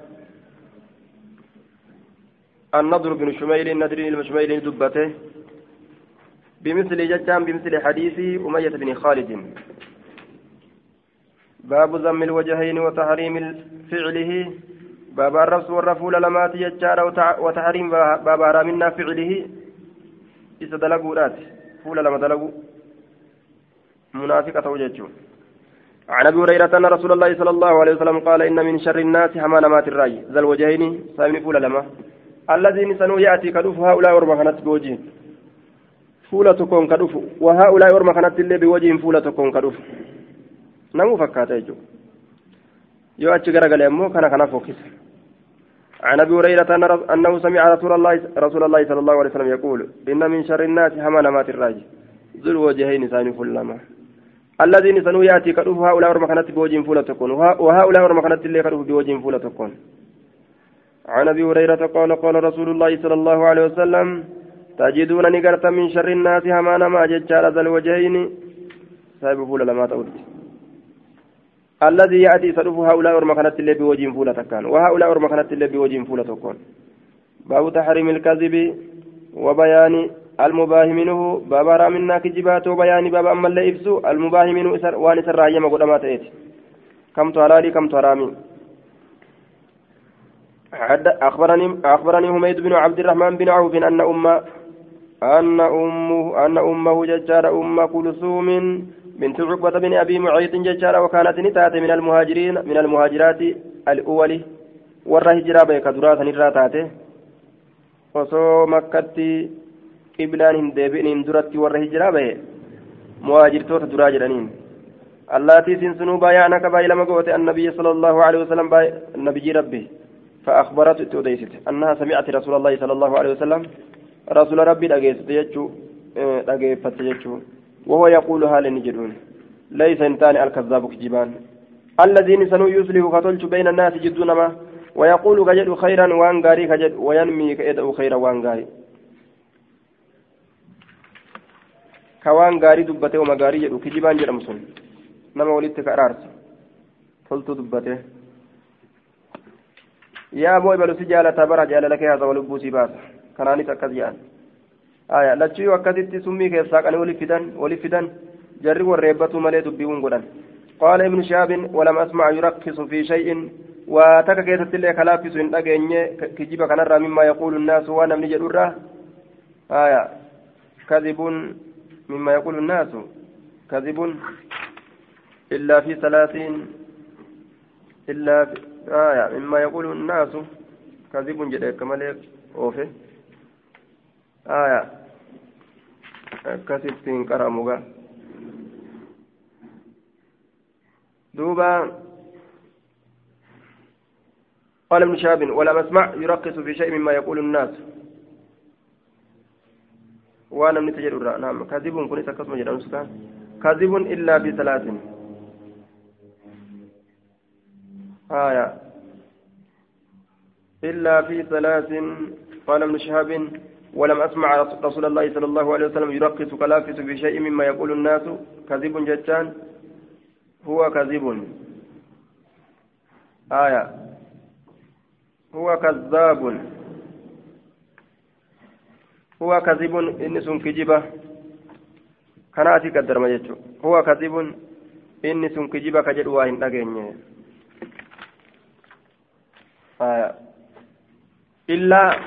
النضر بن شميل النضر بن شميل دبته. بمثل جتان بمثل حديث أمية بن خالد. باب ذم الوجهين وتحريم فعله. باب الرفس والرفول لمات يجار وتحريم باب حرامنا فعله. إذا دلقوا فول لما دلقوا. منافقة وجهه عن أبي هريرة أن رسول الله صلى الله عليه وسلم قال إن من شر الناس حمان مات الرأي. ذا الوجهين سامي فول لما. الذين سنو يأتي كدف هؤلاء ورما كانت بوجه فولة تكون كدف وهؤلاء ورما اللي بوجه فولة تكون كدف نمو فكاتا يجو يو اتش غرغل امو كان كان فوكس عن ابي هريره انه سمع رسول الله رسول الله صلى الله عليه وسلم يقول ان من شر الناس حمان مات الراي ذو الوجهين ثاني فلما الذين سنو ياتي كدوف هؤلاء ورما كانت بوجين فولة تكون وهؤلاء ورما كانت اللي كدوف بوجين فولة تكون عن ابي هريرة قال قال رسول الله صلى الله عليه وسلم تجدون نقرت من شر الناس همانا ما ججال ذا الوجهين صاحب فولة لما تقول الذي يأتي سدوف هؤلاء ورما كانت اللي بوجين فولة تكون وهؤلاء ورما كانت اللي بوجين فولة تكون. باب تحريم الكذب وبيان المباه منه باب رامنا كجبات وبيان باب أما اللي إبسو المباه منه إسر وان إسر رايما قدما تأتي كم تهلالي كم تهرامي أخبرني أخبرني حميد بن عبد الرحمن بن عوف أن أم أن أمه أن أمه ججار أم كلثوم بنت عقبة بن أبي معيط ججار وكانت نتات من المهاجرين من المهاجرات الأول ورا هجرة بيك دراسة نراتاته makkatti qiblaan hin deebi'iniin duratti warra hijiraa bahe muhaajirtoota duraa jedhaniin allaatii siin sunuu baayaanaka baay'ee lama goote annabiyyi sala allahu alehi wasalam nabiyyi rabbi فأخبرت توديست أنها سمعت رسول الله صلى الله عليه وسلم رسول ربي دقيست يجو دقيفت يجو وهو يقول هال نجدون؟ ليس انتان الكذاب كجبان. الذين سنو يصلح فتلج بين الناس جدون ما؟ ويقول كجد خيرا وان غاري كجد وينمي كيدو خيرا وان غاري كوان غاري دبته وما غاري جدو كجبان جرمسون نما ولدت كأرارس قلت دبته. yaa boo ibalu si jaalataa bara jaalala kee haasa walubbuu si baasa kanaanis akkas jedhan aya lachuu akkasitti summii keessaa qanii wali fidan wali fidan jarri warreebbatuu malee dubbiiwwan godhan. قال ابن شهاب ولم أسمع يرخص في شيء وتك كيست اللي كلافس إن أجني كجيب كنرى مما يقول الناس وأنا من جدورة آية كذب مما يقول الناس كذب إلا في ثلاثين إلا في آية مما يقول الناس كذب جدي كمال أوفي آية. كسبتين كراموغا. دوبا. قال ابن شهاب ولم اسمع يرقص في شيء مما يقول الناس. وأنا من تجر نعم. كذب كنت كسم جدا كذب إلا بثلاث. آية. إلا في ثلاث. قال ابن شهاب ولم أسمع رسول الله صلى الله عليه وسلم يرقص كلافس بشيء مما يقول الناس. كذب جتان. هو كذب. آية. هو كذاب. هو كذب. إنس كجبة كناتي قدر ما هو كذب. إنس كجبة كجد واهن أجنيه آية. إلا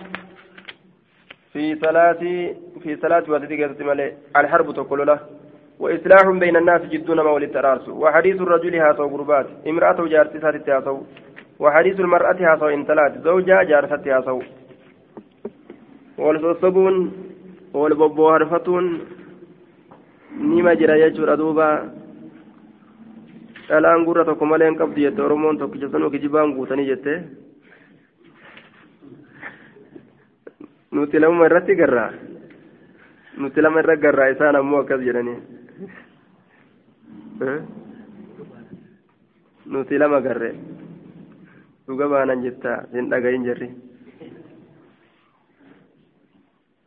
في ثلاث في ثلاث وتدقيقة مالي الحرب تقول وإصلاح بين الناس جدون ما ولد ترارس وحديث الرجل هاتو غربات. امرأة جارتي ساتي هاتو. وحديث المرأة هاتو انتلات زوجها جارتي هاتو. والصبون والببوهرفتون نما جرى يجور أدوبا. dhalaan gurra tokko malee hin qabdu jette oromoon tokkicha sanuu kijibaan guutanii jette nuti lamuma irratti garraa nuti lama irra garraa isaan ammoo akkas jedhanii nuti lama garre dhuga baanan jetta hin dhagahin jirri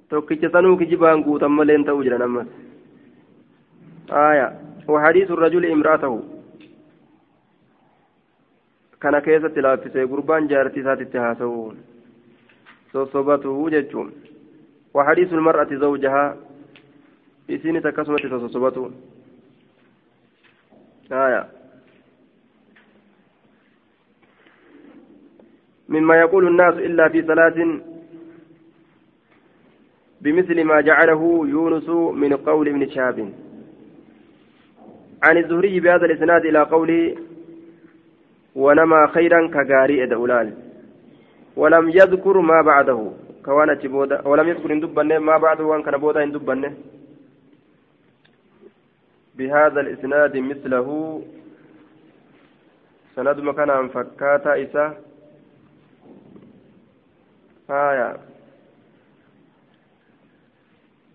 tokkicha sanuu kijibaan guutan malee hin ta'uu jedhan ammas آية وحديث الرجل امرأته كان كيسة لافسة قربان جارتي ساتي هاسوون صوصبته جتشون وحديث المرأة زوجها إسين تكسمت صوصبته آية مما يقول الناس إلا في ثلاث بمثل ما جعله يونس من قول ابن شهاب عن الزهري بهذا الإسناد إلى قوله ونما خيرا كغاري أدولال ولم يذكر ما بعده. كوانا بودا. ولم يذكر دبنه ما بعده وان كان بودا دبنه. بهذا الإسناد مثله. سند مكان فكاتا إسا. آية.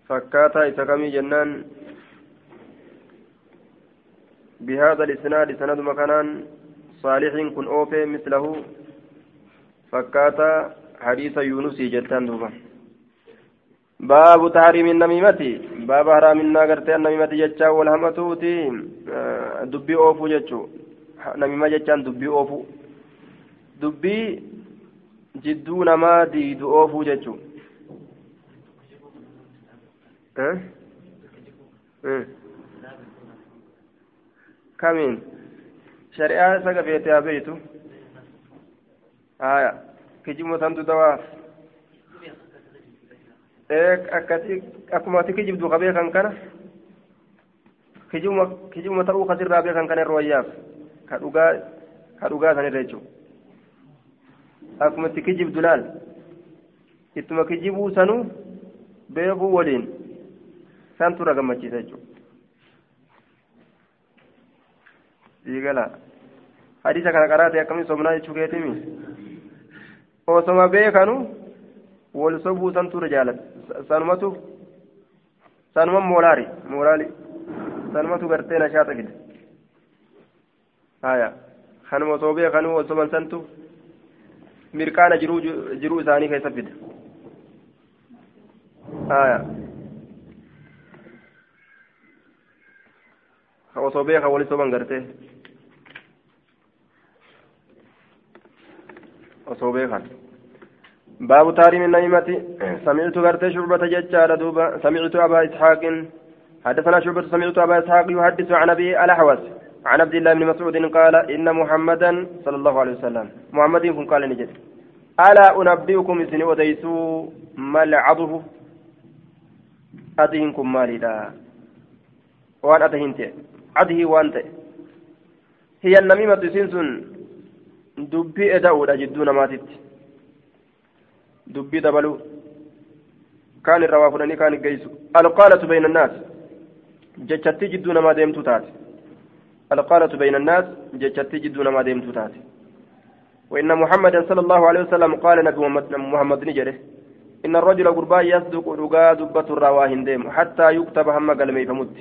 فكاتا إسا كمي جنان. بهذا الإسناد سند مكان صالح كن أوفي مثله. فكاتا حديث يونس جتان دوبا باب تحريم النميمة باب حرام الناغرت النميمة جتشا والهمتوتي دبي أوفو جتشو نميمة جتشان دبي أوفو دبي jidduu namaa diidu oofuu jechuun kamiin? Shari'aa isa gafeete haa beeytu santu dawaaf akkasii akkuma ati kijibdu qabee kan kana kijibuma kijibuma ta'uu kasirraa beekan kana irra wayyaaf ka dhugaa ka dhugaa sanirra jechuudha akkuma itti kijibdu laal ittuma kijibuu sanuu beekuu waliin santu irra gammachiisa jechuudha siigala hadiisa kana qaraate akkamiin somnaa jechuu keetimi osoma beekanu wal sobuu santu irra jaalata sanumatu sanuma moolaari moolaali sanumatu gartee nashaata fide haya kanuma osoo beekanuu wal soban santu mirqaana jiruu isaanii keessa fide haya osoo beekan wali soban gartee osoo beekan. باب تاريم النعيمة سمعت غرت شعبة ججار دوبا سمعت أبا إسحاق حدثنا شعبة سمعت أبا إسحاق يحدث عن أبي الأحوص عن عبد الله بن مسعود قال إن محمدا صلى الله عليه وسلم محمد كن قال نجد ألا أنبئكم إذن وديسوا ما العضه أدهنكم مالي لا وأن أدهنت عده وأنت هي النميمة سنسن دبي أدعو جدون ماتت دبي دبلو كان الروافدني كان الجيس القالة بين الناس جتشتي جدون ما ديمتو تاتي القالة بين الناس جتشتي جدون ما ديمتو تاتي وإن محمدا صلى الله عليه وسلم قال نبي محمد نجره إن الرجل قربا يصدق رقا دبة الرواهن ديم حتى يكتب هم قلمي فمت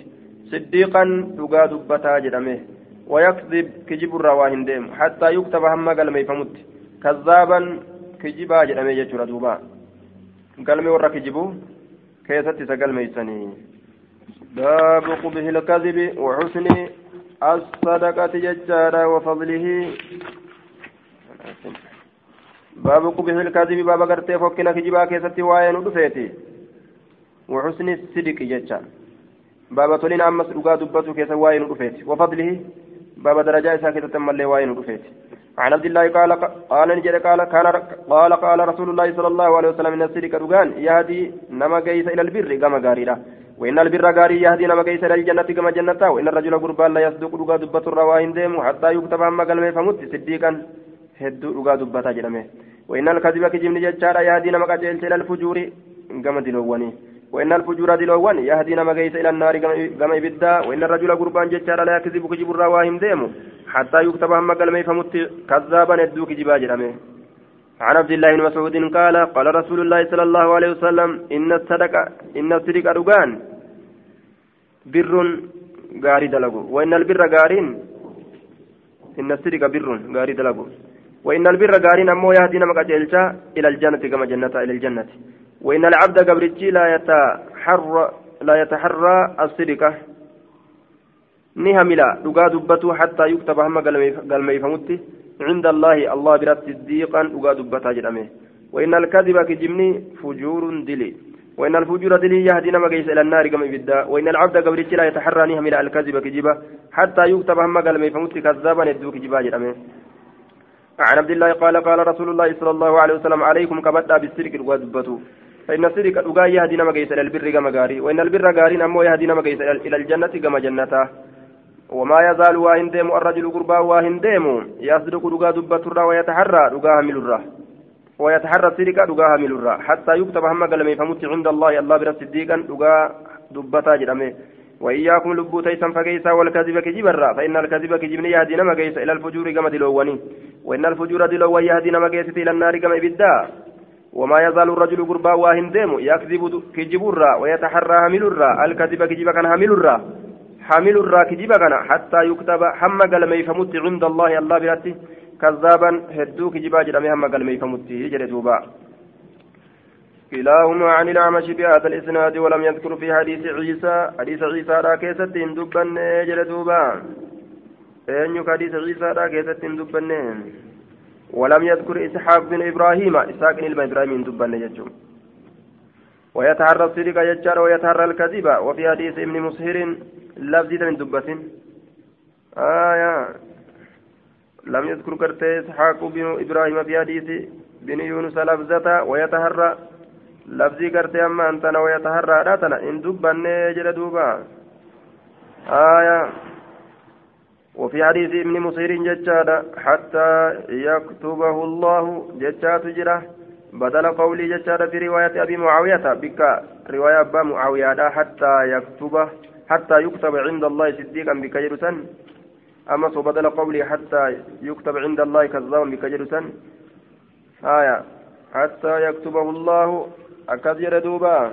صديقا رقا دبة جدمه ويكذب كجب الرواهن ديم حتى يكتب هم قلمي فمت كذابا كجبا جدمه يجر دوبا. قلمي ورا كجبو كيست سقلمي سني باب قبه الكذب وحسن الصدقة ججارا وفضله. باب قبح الكاذب باب غرتي فكنا كجبا كيستي واين ودفيتي وحسن الصدق ججا باب تولين أمس رقا دبتو كيس واين ودفيتي وفضله. باب درجة إسا كيسة ملي واين ودفيتي عن عبد الله قال قال نجد قال كان قال قال رسول الله صلى الله عليه وسلم إن الصدق رغان يهدي نما جيس إلى البر كما غاريرا وإن البر غاري يهدي نما جيس إلى الجنة كما جنة وإن الرجل قربان لا يصدق رغا دبت الرواين ديم حتى يكتب اما قلمه فمت صديقا hedduu dhugaa dubbataa jedhame وإن الكذب كجمن ججارا يهدي نما قجلت إلى الفجور كما دلواني. وإن الفجور دلوان يهدي نما قيس إلى النار كما إبدا وإن الرجل قربان ججارا لا يكذب كجب الرواهم ديمو حتى يكتب هم قلمي فمت كذابا يدو كجبا جرمه عن عبد الله بن مسعود قال قال رسول الله صلى الله عليه وسلم إن الصدقة إن الصدق أرغان بر غاري دلغو وإن البر غارين إن الصدق بر غاري دلغو وإن البر قارين أمو يهدي أجلتا إلى الجنة كما جنة إلى الجنة. وإن العبد قبرتي لا يتحرى لا يتحرى الصدقة نهملا لقا دبته حتى يكتب هم قال ما يفهمت عند الله الله برات صديقا لقا دبتا جرمه. وإن الكذب كجمني فجور دلي. وإن الفجور دلي يهدي نما إلى النار كما يبدأ. وإن العبد قبرتي لا يتحرى نهملا الكذب كجبة حتى يكتب هم قال ما يفهمت كذابا يدوك جبا جرمه. عن عبد الله قال قال رسول الله صلى الله عليه وسلم عليكم كبدأ بالسرق ودبتو فإن السرق أدوغا يهدي نما إلى البر كما غاري وإن البر غارين أمو يهدي نما إلى الجنة كما جنته وما يزال واهن ديم الرجل قربا واهن ديم يصدق دوغا دبتو ويتحرى دوغا همل الرا. ويتحرى السرق دوغا همل الرا. حتى يكتب هم قلمي فمت عند الله الله برا صديقا دوغا دبتا جرمه وإياكم لبو تيسا فكيسا والكذب كجبرا فإن الكذب كجبني يهدي نما كيسا إلى الفجور كما دلواني. وإن الفجور دلوان يهدي نما كيسا إلى النار كما إبدا. وما يزال الرجل قربا واهن ديم يكذب كجبرا ويتحرى حمل الرا الكذب كجب كان حمل الرا حمل الرا كجب كان حتى يكتب حم قلمي فمت عند الله الله براتي. كذابا هدو كجبا جرمي حم قلمي فمت هجر دوبا. كلاهما عن الأعمش بهذا الإسناد ولم يذكر في حديث عيسى. حديث عيسى را كيست دبن جل دوبا. أن حديث عيسى را كيست دبن ولم يذكر إسحاق بن إبراهيم. إسحاق بن إبراهيم دبن ججم ويتحرى الصدق يجار ويتحرى الكذب وفي حديث ابن مسهر لفظة من دبة. آية لم يذكر كرت إسحاق بن إبراهيم في حديث بن يونس لفظة. ويتهرى لفظي قرتي أما أنتنا ويتهرى راتنا. إن دبني جل دوبا. آية وفي حديث ابن مصير ججاد حتى يكتبه الله ججات جرة بدل قولي ججاد في رواية أبي معاوية بك رواية أبا معاوية حتى يكتبه حتى يكتب عند الله صديقا بكجرسا أما بدل قولي حتى يكتب عند الله كذابا بكجرسا آية حتى يكتبه الله أكثر دوبا